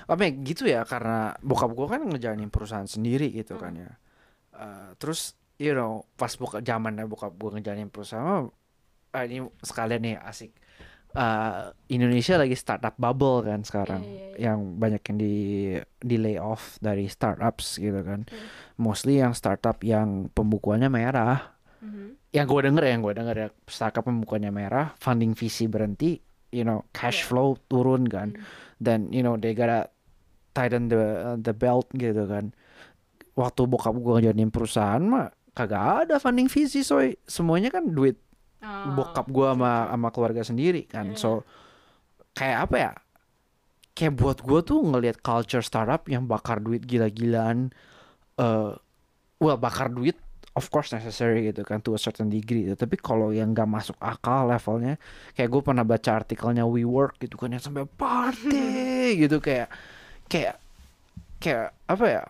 I mean gitu ya karena bokap gua kan ngejalanin perusahaan sendiri gitu kan ya. Uh, terus you know pas buka zamannya bokap gua ngejalanin perusahaan ah, ini sekalian nih asik. Uh, Indonesia lagi startup bubble kan sekarang
Iya, iya, iya.
yang banyak yang di di layoff dari startups gitu kan.
Hmm.
Mostly yang startup yang pembukuannya merah
Mhm.
yang gue denger ya, yang gue denger ya startup pembukanya merah funding VC berhenti you know cash
Iya.
flow turun kan
Hmm.
dan you know they gotta tighten the the belt gitu kan waktu bokap gue ngejalanin perusahaan mah kagak ada funding VC soy semuanya kan duit
Ah,
bokap gue sama sama keluarga sendiri kan
Iya.
so kayak apa ya kayak buat gue tuh ngelihat culture startup yang bakar duit gila-gilaan eh well bakar duit of course necessary gitu kan to a certain degree gitu. tapi kalau yang gak masuk akal levelnya kayak gue pernah baca artikelnya WeWork gitu kan yang sampai party gitu kayak kayak kayak apa ya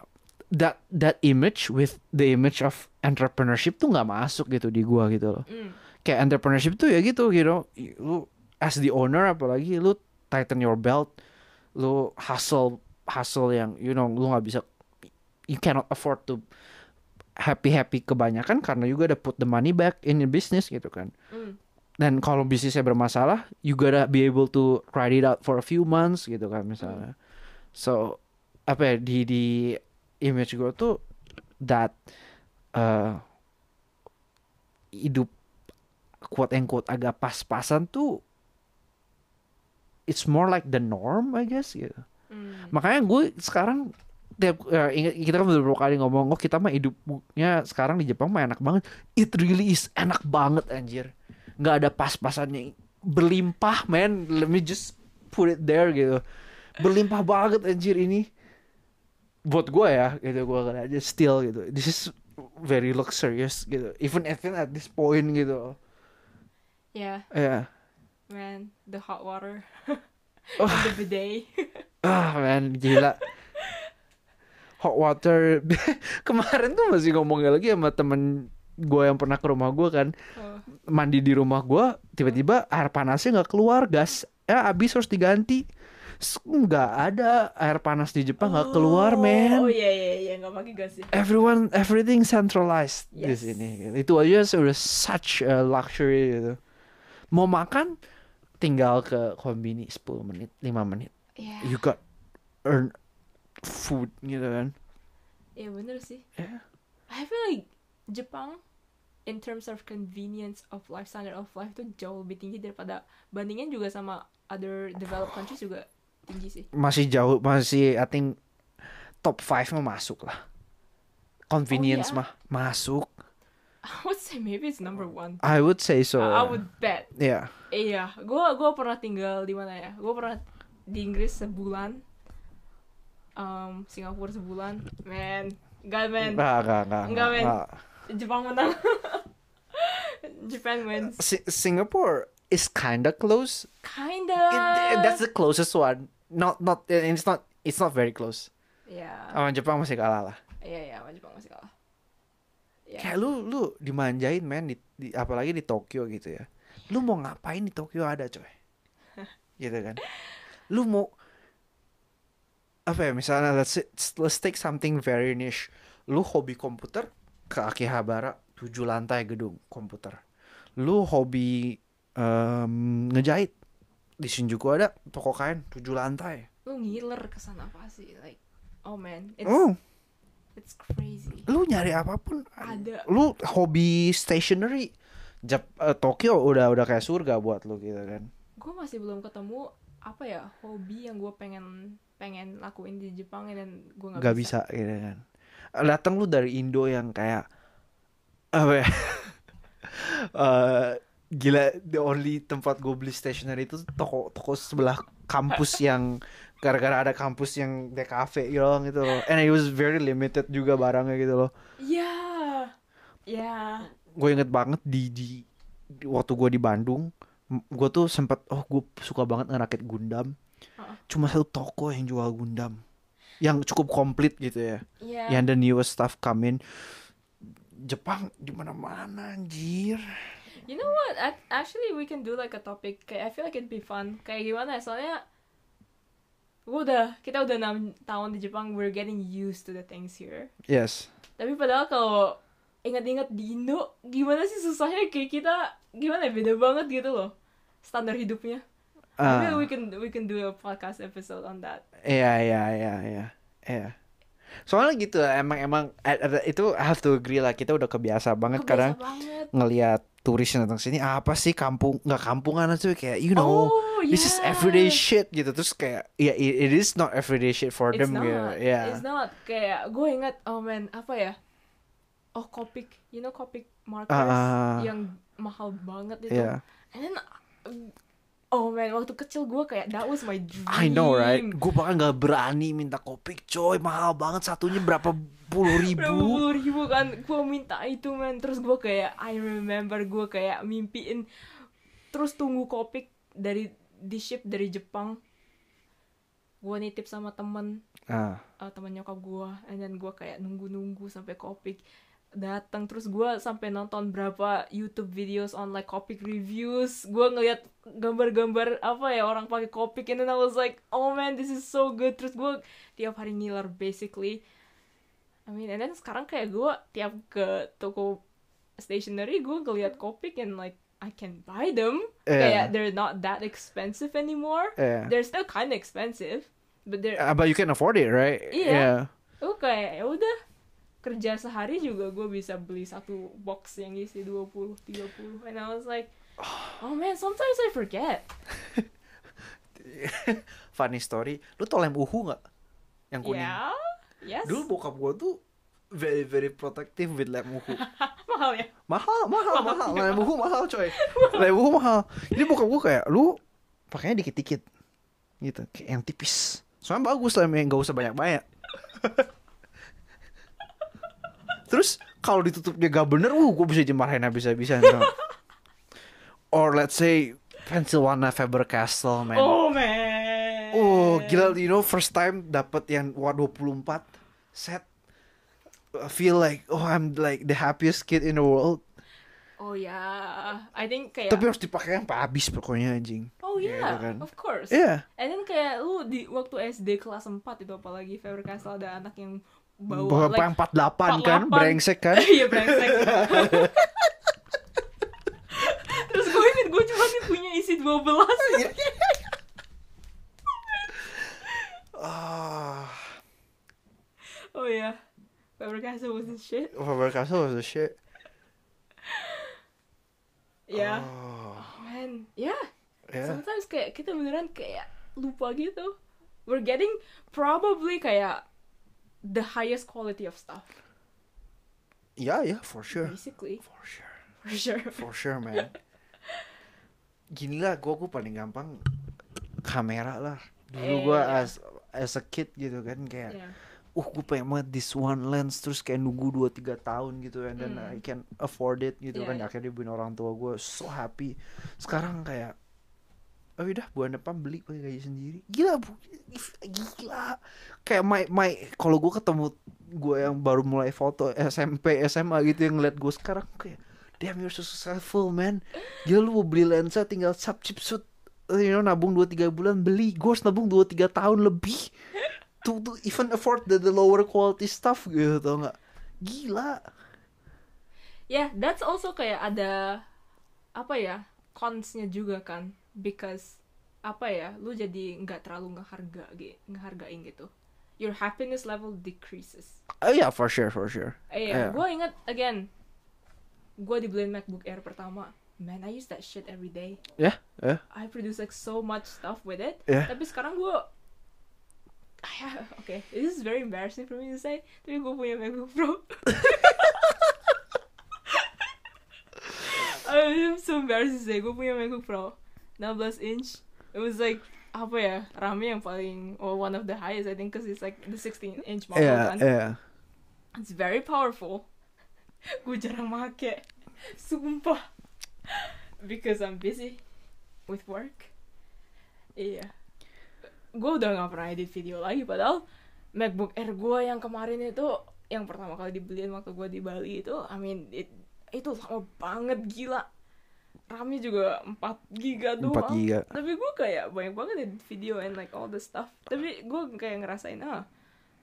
that that image with the image of entrepreneurship tuh nggak masuk gitu di gua gitu loh
Mm.
kayak entrepreneurship tuh ya gitu you know lu as the owner apalagi lu tighten your belt lu hustle hustle yang you know lu nggak bisa you cannot afford to happy happy kebanyakan karena juga ada put the money back in your business gitu kan
Mm.
dan kalau bisnisnya bermasalah you gotta be able to ride it out for a few months gitu kan misalnya so apa ya di di image gue tuh that uh, hidup quote and quote agak pas-pasan tuh it's more like the norm I guess gitu
Mm.
makanya gue sekarang tiap ingat kita kan beberapa kali ngomong oh kita mah hidupnya sekarang di Jepang mah enak banget. It really is enak banget anjir. Nggak ada pas-pasannya. Berlimpah man let me just put it there gitu. Berlimpah banget anjir ini. Buat gue ya gitu gue kan aja still gitu. This is very luxurious gitu. Even even at this point gitu.
Yeah,
ya
man, the hot water,
Oh.
the bidet.
ah man gila hot water. Kemarin tuh masih ngomongnya lagi sama temen gue yang pernah ke rumah gue kan.
Oh.
mandi di rumah gue tiba-tiba air panasnya nggak keluar gas. Ya habis harus diganti. Nggak ada air panas di Jepang nggak keluar
Oh
men.
iya iya iya. Nggak pakai gas ya.
everyone everything centralized di
Yes.
sini. Itu aja sudah such a luxury gitu. Mau makan tinggal ke kombini 10 menit 5 menit.
Iya.
you got earn food gitu kan
Iya bener sih.
Yeah.
I feel like Jepang in terms of convenience of life standard of life tuh jauh lebih tinggi daripada bandingin juga sama other developed countries juga tinggi sih.
masih jauh masih I think top 5 mah masuk lah convenience
Oh, iya?
mah masuk
I would say maybe it's number one.
I would say so
I would bet.
yeah
Iya, gua gua pernah tinggal di mana ya? Gua pernah di Inggris sebulan. Um, Singapura sebulan. Man, God man,
Enggak, enggak, enggak.
Enggak, men. Jepang menang. Japan wins.
Si- Singapore is kinda close.
Kinda.
It- that's the closest one. Not not it's not it's not very close.
Iya.
Sama Jepang masih kalah lah.
Iya, iya, sama Jepang masih kalah. Iya.
Kayak lu lu dimanjain men di, di- apalagi di Tokyo gitu ya. Lu mau ngapain di Tokyo ada coy. gitu kan. Lu mau apa ya misalnya let's let's take something very niche. Lu hobi komputer ke Akihabara 7 lantai gedung komputer. Lu hobi em, ngejahit di Shinjuku ada toko kain 7 lantai.
Lu ngiler kesan apa sih? Like, oh man, it's
Oh,
it's crazy.
lu nyari apa pun
Ada.
Lu hobi stationery. Jap, eh, Tokyo udah udah kayak surga buat lu gitu kan.
Gue masih belum ketemu apa ya hobi yang gue pengen pengen lakuin di Jepang dan gue nggak
Gak bisa. gitu kan. Datang lu dari Indo yang kayak apa ya? Eh, gila the only tempat gue beli stationery itu toko toko sebelah kampus yang gara-gara ada kampus yang DKV gitu loh, gitu loh. And it was very limited juga barangnya gitu loh.
Iya. Ya.
gue inget banget di, di, di- waktu gue di Bandung gue tuh sempet oh gue suka banget ngerakit Gundam Cuma satu toko yang jual Gundam yang cukup komplit gitu ya
Iya.
yang the newest stuff come in Jepang di mana mana anjir
You know what? Ac- Actually, we can do like a topic. Kayak I feel like it'd be fun. Kayak gimana ya? Soalnya gue udah kita udah enam tahun di Jepang. We're getting used to the things here.
yes
Tapi padahal kalau ingat-ingat di Indo, gimana sih susahnya kayak kita gimana ya? Beda banget gitu loh standar hidupnya.
Ah,
Maybe we can we can do a podcast episode on that.
iya iya iya iya iya soalnya gitu emang emang eh, itu I have to agree lah kita udah kebiasa banget
Kebiasa
kadang
banget.
ngelihat turis yang datang sini apa sih kampung nggak kampungan aja kayak you know
oh,
this is
yeah.
everyday shit gitu terus kayak ya it, it is not everyday shit for
It's
them
not.
gitu ya
It's not. Kayak gue ingat, oh man, apa ya? Oh, Copic. You know Copic markers
Ah.
yang mahal banget itu.
ya
And then, uh, oh man, waktu kecil gue kayak that was my dream.
I know right? Gue bahkan nggak berani minta kopi coy. Mahal banget satunya berapa puluh
Berapa
ribu
puluh ribu kan? Gue minta itu man. Terus gue kayak I remember gue kayak mimpiin terus tunggu kopik dari di ship dari Jepang. Gue nitip sama temen.
Ah.
uh, temen nyokap gue and then gue kayak nunggu-nunggu sampai Kopik datang terus gue sampai nonton berapa YouTube videos on like Kopik reviews gue ngeliat gambar-gambar apa ya orang pakai Kopik and then I was like oh man this is so good terus gue tiap hari ngiler basically I mean and then sekarang kayak gue tiap ke toko stationery gue ngeliat Kopik and like I can buy them
Yeah.
kayak they're not that expensive anymore
Yeah.
they're still kind of expensive but they're
Ah, but you can afford it, right?
Iya. oh kayak ya udah kerja sehari juga gue bisa beli satu box yang isi 20 30 and I was like oh man sometimes I forget
Funny story. Lu tau lem uhu nggak? Yang kuning.
ya yes
Dulu bokap gua tuh very very protective with lem uhu.
mahal ya
mahal, mahal, mahal. Lem uhu mahal, coy. Lem uhu mahal. Jadi bokap gua kayak lu pakainya dikit-dikit. Gitu, kayak yang tipis. Soalnya bagus lem yang gak usah banyak-banyak. Terus kalau ditutup dia gak bener, uh, gue bisa dimarahin habis-habisan. tau. Or let's say Pennsylvania Faber Castell, man.
oh man
Oh, gila, you know, first time dapat yang wah 24 set. I feel like, oh, I'm like the happiest kid in the world.
oh ya I think kayak
Tapi harus dipakai sampai habis pokoknya anjing.
oh
Gitu
yeah
kan.
of course
Iya.
and then kayak lu di waktu SD kelas 4 itu apalagi Faber Castell ada anak yang
Bawa
bawa like
48 kan,
48.
brengsek kan.
Iya brengsek. Terus gue inget gue cuma nih punya isi 12
Ah,
Oh ya Faber Castell was the shit
Faber Castell was the shit.
Ya
Oh,
Oh man Ya
ya.
Sometimes kayak kita beneran kayak lupa gitu We're getting probably kayak The highest quality of stuff
Ya, ya, for sure.
Basically
For sure.
For sure
For sure, man. Gini lah, gue gue paling gampang kamera lah. Dulu
Eh,
gue
iya.
as as a kid gitu kan kayak,
Ya
uh gue pengen banget this one lens terus kayak nunggu 2-3 tahun gitu and then
Hmm.
I can afford it gitu
Iya,
kan
iya.
akhirnya dibeliin orang tua gue so happy sekarang kayak oh udah bulan depan beli pakai gaji sendiri. Gila bu. Gila. Kayak my my kalau gue ketemu gue yang baru mulai foto SMP SMA gitu yang ngeliat gue sekarang kayak damn you're so successful man. Gila lu mau beli lensa tinggal sub chip shoot you know nabung 2-3 bulan beli. Gue harus nabung 2-3 tahun lebih to, to even afford the, the lower quality stuff gitu tau nggak? Gila.
Yeah, that's also kayak ada apa ya consnya juga kan because apa ya lu jadi nggak terlalu ngeharga ge- ngehargain gitu. Your happiness level decreases.
Oh yeah for sure for sure.
Eh
Yeah.
gue ingat again gue dibeliin MacBook Air pertama. Man I use that shit every day.
Ya ya
I produce like so much stuff with it.
Yeah.
tapi sekarang gue Oke, this is very embarrassing for me to say, tapi gue punya MacBook Pro. I'm so embarrassed to say, gue punya MacBook Pro 16 inch. It was like apa ya, RAM yang paling or one of the highest I think, cause it's like the 16 inch model
yeah
kan.
yeah
It's very powerful. gue jarang make, sumpah. Because I'm busy with work. Iya. Gue udah gak pernah edit video lagi padahal MacBook Air gue yang kemarin itu yang pertama kali dibeliin waktu gue di Bali itu, I mean it, itu lama banget gila. RAM-nya juga 4 giga doang.
4 giga.
Tapi gue kayak banyak banget edit video and like all the stuff. Tapi gue kayak ngerasain ah,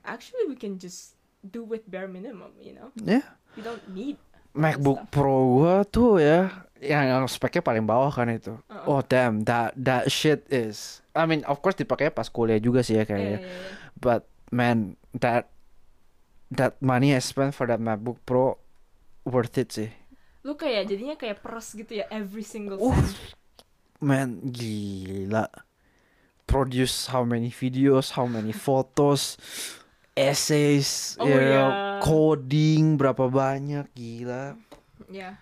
actually we can just do with bare minimum, you know.
ya
You don't need
MacBook
stuff.
Pro gua tuh ya yang, yang speknya paling bawah kan itu
Uh-uh.
oh damn that that shit is I mean of course dipakai pas kuliah juga sih ya kayaknya
iya.
but man that that money I spent for that MacBook Pro worth it sih
Lu kayak jadinya kayak peres gitu ya every single
Uh, man gila produce how many videos how many photos essays
Oh,
you know,
yeah.
coding berapa banyak gila
Ya.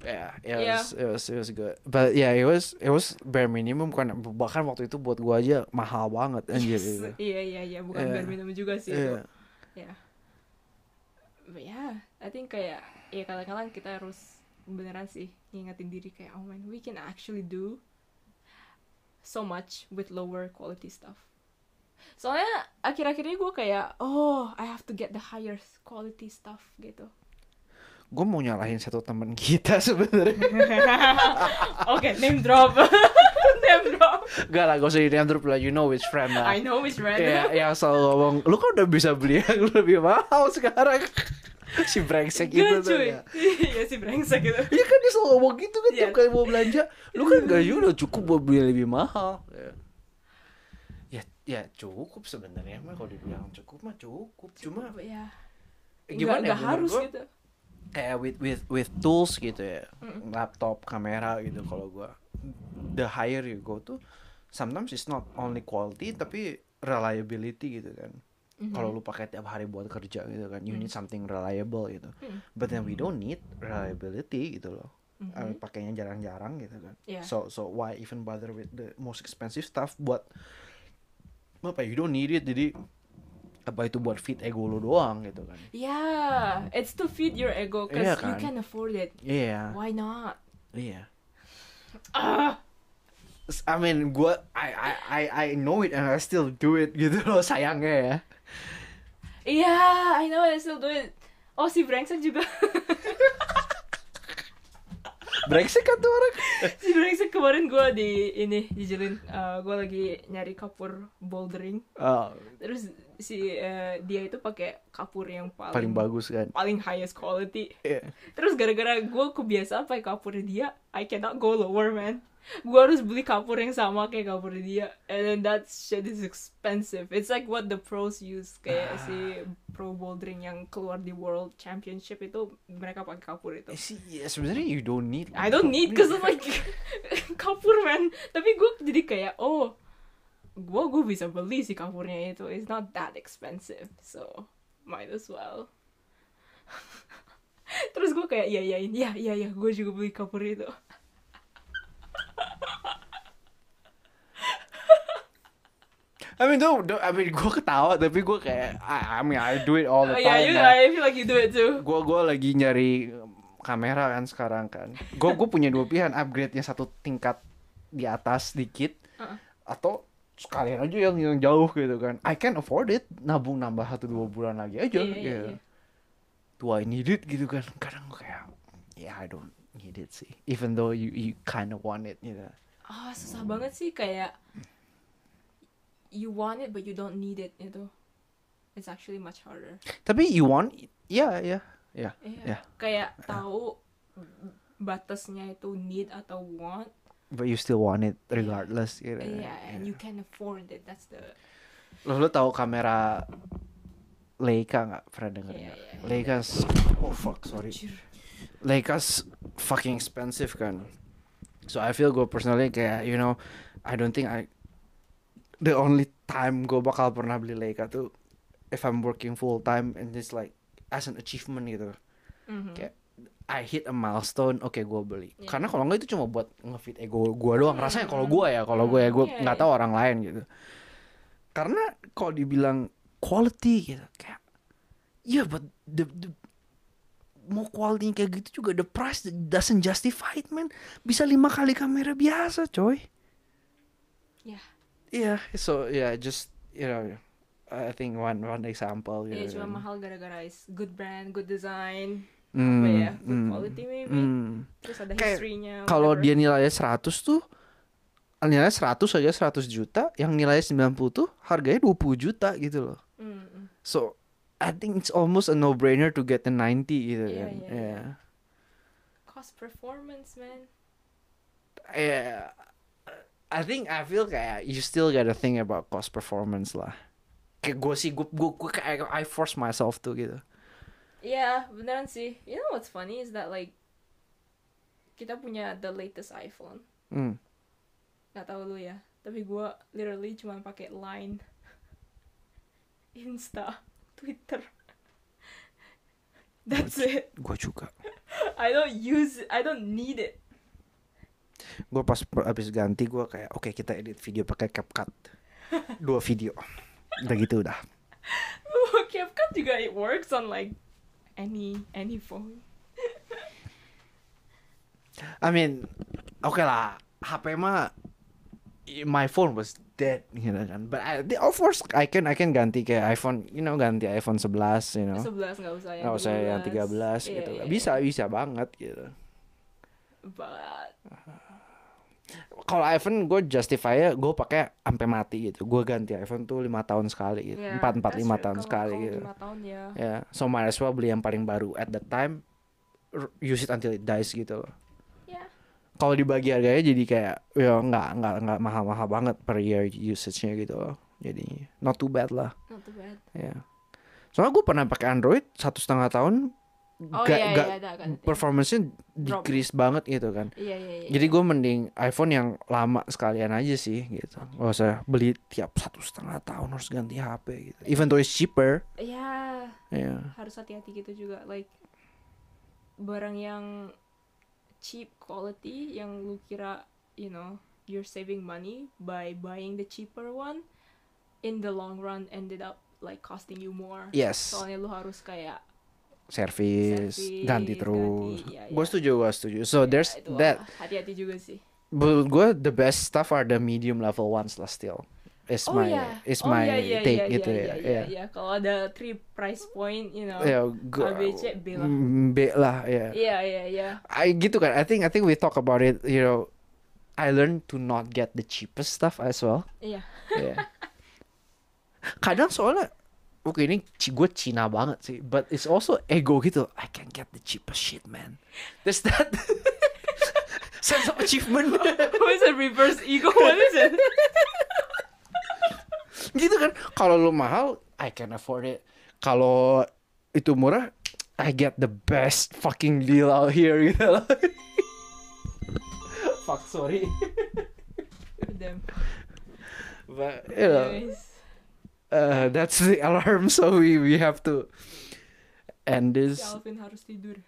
yeah it
Yeah.
was it was it was good but yeah it was it was bare minimum kan bahkan waktu itu buat gua aja mahal banget anjir
Yes.
gitu.
Iya iya iya bukan
Iya.
bare minimum juga sih
Iya.
itu. Ya. But yeah, I think kayak ya kadang-kadang kita harus beneran sih ngingetin diri kayak oh man we can actually do so much with lower quality stuff. Soalnya akhir-akhir ini gue kayak, oh, I have to get the higher quality stuff gitu.
Gue mau nyalahin satu teman kita sebenarnya.
Oke, name drop. name drop.
Gak lah, gak usah di name drop lah. You know which friend lah.
I know which brand.
Iya, yang selalu ngomong, lu kan udah bisa beli yang lebih mahal sekarang. si brengsek itu
Good
tuh ya.
Iya sih brengsek gitu.
Iya kan dia selalu ngomong gitu kan
Iya.
tiap kali mau belanja. Lu kan gaji udah cukup buat beli lebih mahal. Ya, ya, ya cukup sebenarnya mah kalau dibilang cukup mah cukup. Cuma
ya.
gimana
Nggak-
ya menurut
harus
gua,
gitu.
kayak with with with tools gitu ya laptop kamera gitu kalau gua the higher you go tuh sometimes it's not only quality tapi reliability gitu kan
Mhm.
kalau lu pakai tiap hari buat kerja gitu kan you need something reliable gitu
Hmm.
but then we don't need reliability gitu loh
Mhm.
Eh, pakainya jarang-jarang gitu kan
Yeah.
so so why even bother with the most expensive stuff buat apa you don't need it jadi apa itu buat fit ego lu doang gitu kan
Yeah, it's to feed your ego because
Iya
you
kan?
can afford it.
iya
Why not?
iya
Ah,
I mean, gua I I I I know it and I still do it gitu loh sayangnya ya.
Yeah, I know I still do it. Oh si brengsek juga.
Brengsek kan tuh orang.
si brengsek kemarin gue di ini dijelin. Uh, gue lagi nyari kapur bouldering.
Oh,
Terus si eh, dia itu pakai kapur yang paling
paling bagus kan.
paling highest quality.
Iya.
Terus gara-gara gue kebiasaan pakai kapurnya dia, I cannot go lower man. Gue harus beli kapur yang sama kayak kapurnya dia. And then that shit is expensive. It's like what the pros use. Kayak
Ah.
si pro bouldering yang keluar di world championship itu mereka pakai kapur itu.
Eh, sih, ya sebenarnya you don't need.
I don't need cause like kapur man. Tapi gue jadi kayak oh gue gue bisa beli si kapurnya itu. It's not that expensive. So might as well. Terus gue kayak iya iya iya iya iya gue juga beli kapur itu.
I mean, tuh, tuh- I mean, gue ketawa tapi gue kayak, I, I mean, I do it all the
Oh,
time.
yeah, you,
nah.
I feel like you do it too.
Gue gue lagi nyari kamera kan sekarang kan. Gue gue punya dua pilihan, upgrade-nya satu tingkat di atas dikit,
Uh-uh.
atau sekalian aja yang yang jauh gitu kan. I can afford it, nabung nambah satu dua bulan lagi aja.
Iya, iya,
gitu.
iya.
Do I need it gitu kan? Kadang gue kayak, yeah I don't need it sih. Even though you you kind of want it gitu.
Ah susah banget sih kayak you want it but you don't need it itu. It's actually much harder.
Tapi you want, ya ya ya.
Iya.
Yeah.
Kayak tahu batasnya itu need atau want.
But you still want it regardless gitu.
Iya, and
Yeah.
you can afford it. That's the
Lo lo tahu kamera Leica nggak pernah denger
Iya,
nggak?
iya, iya.
Leica's oh fuck sorry. Leica's fucking expensive kan. So I feel gue personally kayak you know I don't think I the only time gue bakal pernah beli Leica tuh if I'm working full time and it's like as an achievement gitu.
Mhm.
Kayak I hit a milestone, oke gue beli.
Iya.
Karena kalau nggak itu cuma buat ngefit ego gue doang. Rasanya kalau gue ya, kalau gue ya gue nggak
iya.
tahu orang lain gitu. Karena kalau dibilang quality gitu, kayak ya but the, the mau quality kayak gitu juga the price doesn't justify it man. Bisa lima kali kamera biasa coy.
Ya.
Iya, so yeah, just you know, I think one one example
Iya
gitu.
cuma
kan.
mahal gara-gara is good brand, good design,
Hmm,
apa ya, good
hmm,
quality maybe.
hmm.
Terus ada
Kayak
history-nya.
kalau dia nilainya 100 tuh nilainya 100 aja 100 juta yang nilainya 90 tuh harganya 20 juta gitu loh
Mm, mm.
so I think it's almost a no brainer to get the 90 gitu
Iya,
kan
iya,
yeah.
Cost performance man.
Yeah. I think I feel kayak you still gotta think about cost performance lah kayak gue sih gue gue gue kayak I force myself to gitu
Iya, beneran sih. You know what's funny is that like kita punya the latest iPhone.
hmm.
Gak tau lu ya. Tapi gua literally cuma pakai Line, Insta, Twitter. That's it.
gue juga
I don't use it. I don't need it.
gue pas abis ganti gue kayak oke kita edit video pakai CapCut dua video udah gitu udah
CapCut juga it works on like any any phone.
I mean, oke lah, HP mah my phone was dead gitu kan. But I, the- of course I can I can ganti kayak iPhone, you know ganti iPhone 11, you know.
11 nggak usah yang
Nggak usah yang 13
Iya,
gitu.
iya,
bisa bisa banget gitu.
But
Kalau iPhone gue justify gue pakai sampai mati gitu. Gue ganti iPhone tuh lima tahun sekali gitu.
yeah,
Empat empat
that's
lima tahun sekali gitu.
tahun ya.
Ya, so might as well beli yang paling baru at the time. Use it until it dies gitu loh. Kalau dibagi harganya jadi kayak ya nggak nggak nggak mahal-mahal banget per year usage-nya gitu loh. Jadi not too bad lah.
Not too bad.
Ya. Soalnya gue pernah pakai Android satu setengah tahun.
Oh
gak,
iya
gak,
iya kan.
performance-nya
Drop.
decrease banget gitu kan.
Iya iya iya.
Jadi gue mending iPhone yang lama sekalian aja sih gitu. Gak usah beli tiap satu setengah tahun harus ganti HP gitu. Even though it's cheaper.
ya
Ya.
harus hati-hati gitu juga like barang yang cheap quality yang lu kira you know you're saving money by buying the cheaper one in the long run ended up like costing you more
Yes.
soalnya lu harus kayak
Service,
Service,
ganti
ganti,
terus.
iya,
Gue
iya.
setuju, gue setuju. So there's
ya, itu
that.
hati-hati juga sih
Menurut gue the best stuff are the medium level ones lah still. Is
oh
my
ya
is
oh,
my
iya, iya,
take
iya,
gitu
iya,
ya.
iya,
Iya.
iya. kalau ada three price point you know
gua-
ABC, B lah.
Mm, B lah, ya.
iya iya iya
I gitu kan. I think I think we talk about it. You know, I learned to not get the cheapest stuff as well.
iya
Yeah. Kadang soalnya Oke ini gue Cina banget sih But it's also ego gitu I can get the cheapest shit man There's that Sense of achievement
what is a reverse ego what is it
Gitu kan Kalau lu mahal I can afford it Kalau itu murah I get the best fucking deal out here gitu loh Fuck sorry
Damn.
But you know
Anyways.
uh, That's the alarm So we, we have to End this
Si Alvin harus tidur.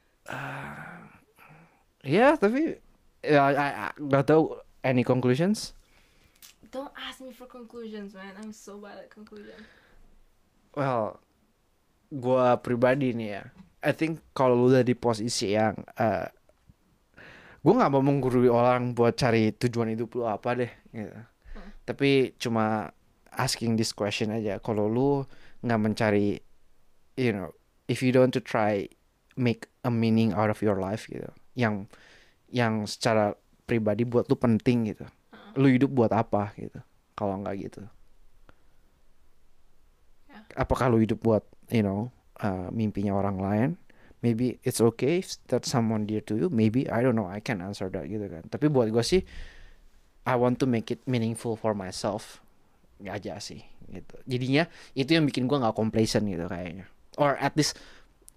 Ya tapi ya I, I, gak tau any conclusions.
Don't ask me for conclusions, man. I'm so bad at conclusion.
Well, gua pribadi nih ya. I think kalau lu udah di posisi yang uh, gua nggak mau menggurui orang buat cari tujuan hidup lu apa deh. Gitu. Tapi cuma asking this question aja. Kalau lu nggak mencari, you know, if you don't to try make a meaning out of your life gitu, yang yang secara pribadi buat lu penting gitu. Lu hidup buat apa gitu? Kalau nggak gitu.
Ya.
Apakah lu hidup buat, you know, uh, mimpinya orang lain? Maybe it's okay if that's someone dear to you. Maybe I don't know. I can answer that gitu kan. Tapi buat gue sih, I want to make it meaningful for myself aja sih gitu. Jadinya itu yang bikin gue nggak complacent gitu kayaknya. Or at least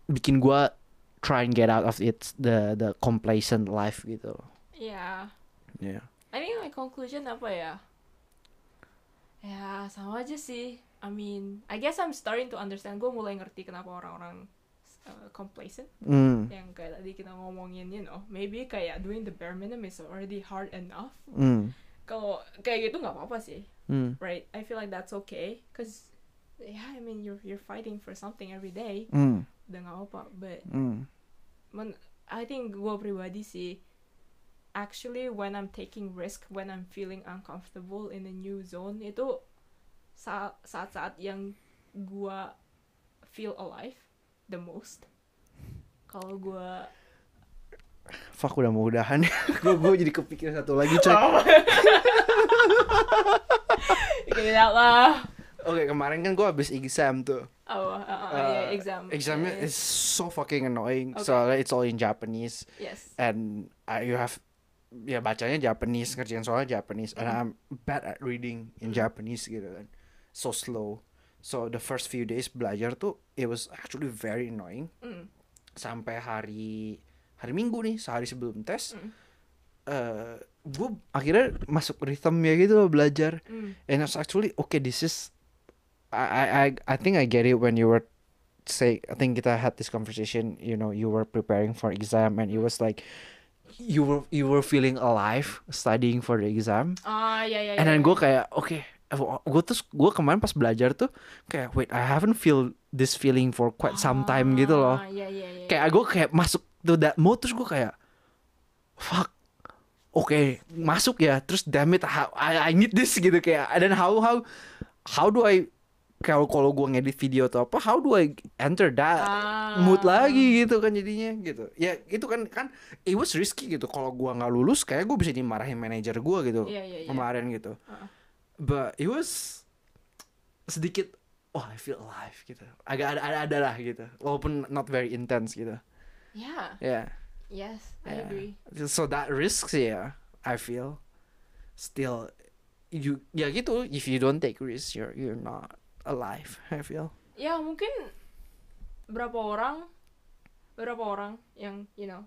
bikin gue try and get out of it the the complacent life gitu.
Yeah.
Yeah.
I think my conclusion apa ya? Ya, sama aja sih. I mean, I guess I'm starting to understand. Gue mulai ngerti kenapa orang-orang uh, complacent.
Mm.
Yang kayak tadi kita ngomongin, you know, maybe kayak doing the bare minimum is already hard enough.
Mm.
Kalau kayak gitu nggak apa-apa sih,
Mm.
right? I feel like that's okay, cause yeah, I mean you're you're fighting for something every day.
Mm.
Udah nggak apa, but
Mm.
men- I think gue pribadi sih actually when I'm taking risk when I'm feeling uncomfortable in a new zone itu sa- saat-saat yang gue feel alive the most kalau gue
Fuck udah mau udahan. gue gue jadi kepikir satu lagi coy.
get it out lah
Oke kemarin kan gue habis exam tuh.
oh uh, uh,
Uh,
yeah, exam
Examnya
Yeah,
is so fucking annoying.
Okay.
Soalnya it's all in Japanese
yes
and uh, you have ya bacanya Japanese kerjaan soalnya Japanese and
Mm.
I'm bad at reading in
Mm.
Japanese gitu kan. So slow. So the first few days belajar tuh it was actually very annoying
Mm.
sampai hari hari Minggu nih sehari sebelum tes.
Mm.
eh gue akhirnya masuk rhythm ya gitu loh belajar
Mm.
and it's actually okay this is I I I I think I get it when you were say I think kita had this conversation you know you were preparing for exam and it was like you were you were feeling alive studying for the exam.
Ah ya ya
and
ya,
then
ya.
gue kayak oke gue terus gue kemarin pas belajar tuh kayak wait I haven't feel this feeling for quite some time gitu loh.
Ah, ya ya ya.
Kayak gue kayak masuk to that mode terus gue kayak fuck oke masuk ya terus damn it how, I, I need this gitu kayak dan how how how do I kalau kalau gue ngedit video atau apa how do I enter that
Ah.
mood lagi gitu kan jadinya gitu ya itu kan kan it was risky gitu kalau gua nggak lulus kayak gue bisa dimarahin manajer gua gitu
Iya, iya, iya.
kemarin gitu
Uh-uh.
but it was sedikit oh I feel alive gitu agak ada ada, ada lah gitu walaupun not very intense gitu
Yeah.
ya
Yes, I
Yeah.
agree.
so that risks ya I feel still you ya gitu if you don't take risks you're you're not alive I feel
Ya mungkin berapa orang, berapa orang yang you know,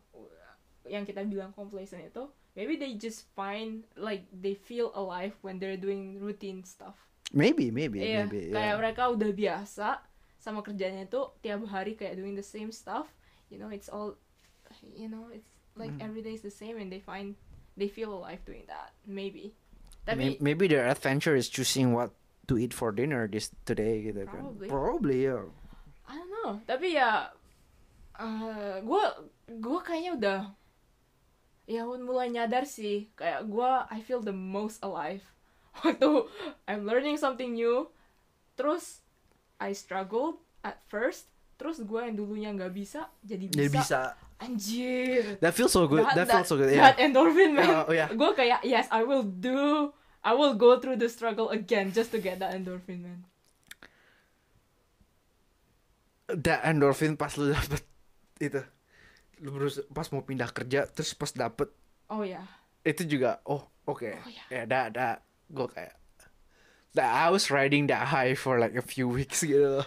yang kita bilang complacent itu, maybe they just find like they feel alive when they're doing routine stuff.
maybe maybe
Iya,
maybe
kayak
yeah.
mereka udah biasa sama kerjanya itu tiap hari kayak doing the same stuff. You know, it's all, you know, it's like
Hmm.
every day is the same, and they find they feel alive doing that. Maybe.
May-
Tapi
maybe their adventure is choosing what to eat for dinner this today gitu kan.
Probably.
Probably ya.
I don't know. Tapi ya, gue gue kayaknya udah ya mulai nyadar sih kayak gue I feel the most alive waktu I'm learning something new terus I struggled at first terus gue yang dulunya nggak bisa jadi bisa,
Jadi bisa.
anjir
That feels so good. That, feels so good.
that
Yeah.
endorphin man
Oh, yeah.
gue kayak yes I will do I will go through the struggle again just to get that endorphin man
That endorphin pas lu dapet itu. Lu berus pas mau pindah kerja terus pas dapet
oh ya
itu juga oh oke.
Oh, yeah.
Ya that that gue kayak that I was riding that high for like a few weeks gitu.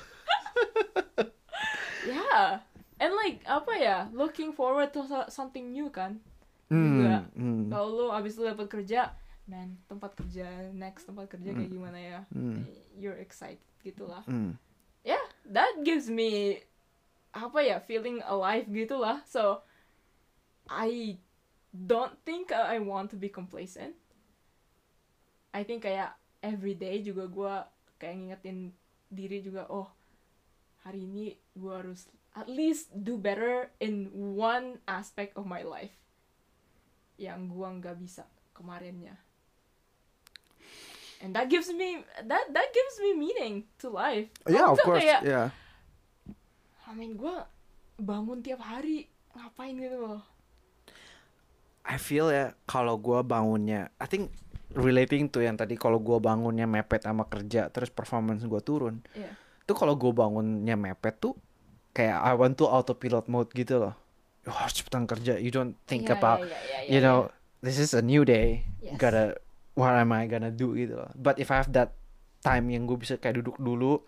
Yeah. And like apa ya, looking forward to so- something new kan.
Hmm.
Juga.
hmm.
Kalau lu abis lu dapat kerja, man, tempat kerja next tempat kerja kayak gimana ya?
Hmm.
You're excited gitulah.
Hmm.
Yeah, that gives me apa ya, feeling alive gitulah. So I don't think I want to be complacent. I think kayak every day juga gua kayak ngingetin diri juga, oh hari ini gua harus at least do better in one aspect of my life yang gua nggak bisa kemarinnya. And that gives me that that gives me meaning to life.
Yeah, of course.
Kayak,
Yeah.
I mean, gue bangun tiap hari ngapain gitu loh.
I feel ya kalau gua bangunnya, I think relating to yang tadi kalau gua bangunnya mepet sama kerja terus performance gua turun.
Iya.
Tuh kalau gua bangunnya mepet tuh kayak I want to autopilot mode gitu loh. Oh, harus cepetan kerja. You don't think
Iya,
about
iya, iya, iya,
you
iya.
know this is a new day.
Yes.
Gotta what am I gonna do gitu loh. But if I have that time yang gue bisa kayak duduk dulu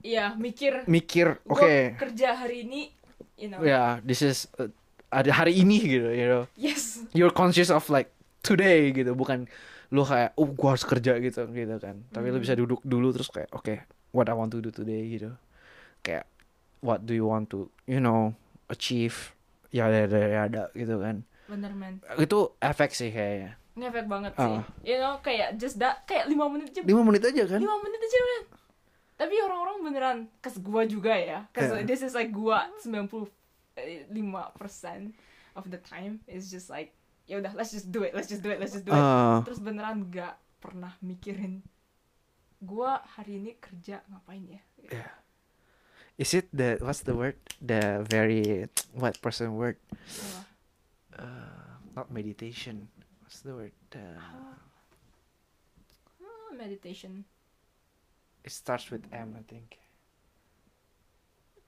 Iya, mikir
mikir
gue
oke
kerja hari ini, you know.
ya this is uh, ada hari ini gitu you know
Yes.
you're conscious of like today gitu bukan lu kayak oh gua harus kerja gitu gitu kan tapi lu
Hmm.
bisa duduk dulu terus kayak oke what I want to do today gitu kayak what do you want to you know achieve ya ada ya ada gitu kan
Bener men.
itu efek sih kayaknya
Ngefek banget sih.
Ah.
You know, kayak just that, kayak lima menit aja.
lima menit aja kan
Lima menit aja men. Tapi orang-orang beneran, kes gua juga ya. Cause
Yeah.
this is like gua 95% of the time is just like ya udah let's just do it, let's just do it, let's just do it.
Ah,
terus beneran gak pernah mikirin gua hari ini kerja ngapain ya
yeah. is it the what's the word the very what person word uh, not meditation what's the word uh,
Ah, meditation
It starts with M, I think.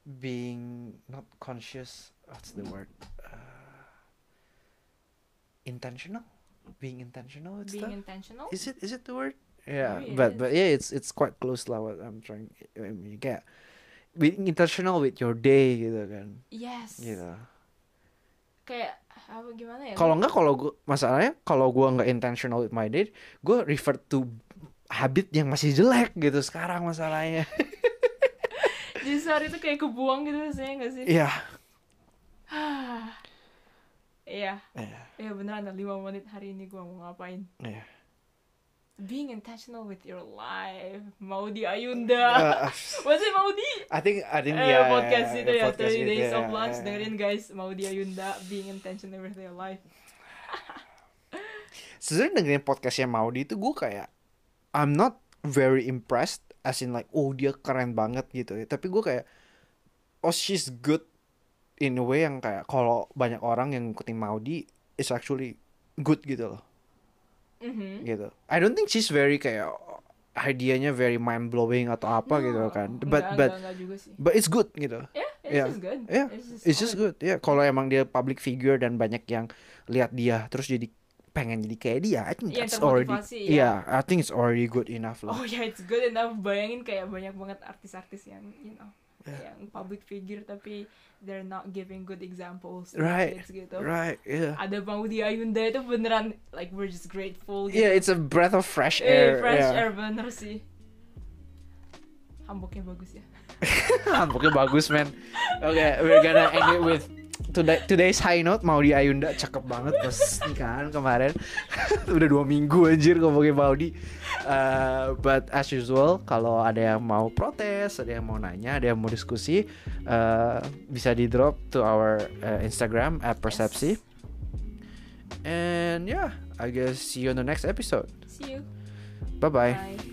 Being not conscious. What's the word? Uh, intentional. Being intentional with
being intentional
Is it? Is it the word? Yeah,
Maybe
but but yeah, it's it's quite close lah. What I'm trying. I mean, kayak being intentional with your day gitu kan.
yes
Gitu.
Kayak apa gimana ya
Kalau nggak kalau gua masalahnya kalau gua nggak intentional with my day, gua revert to habit yang masih jelek gitu sekarang masalahnya.
jadi sehari itu kayak kebuang gitu rasanya gak sih
Iya.
iya
Iya.
iya beneran ada lima menit hari ini gua mau ngapain
Iya.
Being intentional with your life. Maudi Ayunda
Uh,
was it Maudi?
I think I think
eh,
yeah,
podcast
yeah,
itu ya
podcast
30
gitu,
days
yeah,
of lunch.
yeah.
dengerin guys. Maudi Ayunda being intentional with your life?
Sebenarnya dengerin podcastnya Maudi itu gue kayak I'm not very impressed as in like oh dia keren banget gitu ya. Tapi gue kayak oh she's good in a way yang kayak kalau banyak orang yang ngikutin Maudi is actually good gitu loh
Mhm.
gitu I don't think she's very kayak idenya very mind blowing atau apa gitu
No,
kan
enggak,
but but
enggak, enggak juga sih.
but it's good gitu
Yeah, it's
Yeah.
just good.
Yeah, It's just good ya kalau emang dia public figure dan banyak yang lihat dia terus jadi pengen jadi kayak dia I think
Yang
that's already
termotivasi,
yeah
ya.
I think it's already good enough lah
Oh ya, it's good enough. Bayangin kayak banyak banget artis-artis yang, you know,
Yeah.
yang public figure tapi they're not giving good examples
Right,
kids gitu.
right yeah
Ada Maudi Ayunda itu beneran like we're just grateful gitu.
yeah it's a breath of fresh
Eh,
air
fresh
yeah.
air bener sih. Hamboknya bagus ya.
Pokoknya bagus man Okay we're gonna end it with today, Today's high note Maudi Ayunda Cakep banget pas nikahan kemarin. Udah dua minggu anjir ngomongin Maudi. Uh, But as usual Kalau ada yang mau protes Ada yang mau nanya Ada yang mau diskusi uh, Bisa di drop to our uh, Instagram At Persepsi. And yeah I guess see you on the next episode.
See you.
Bye-bye.
Bye.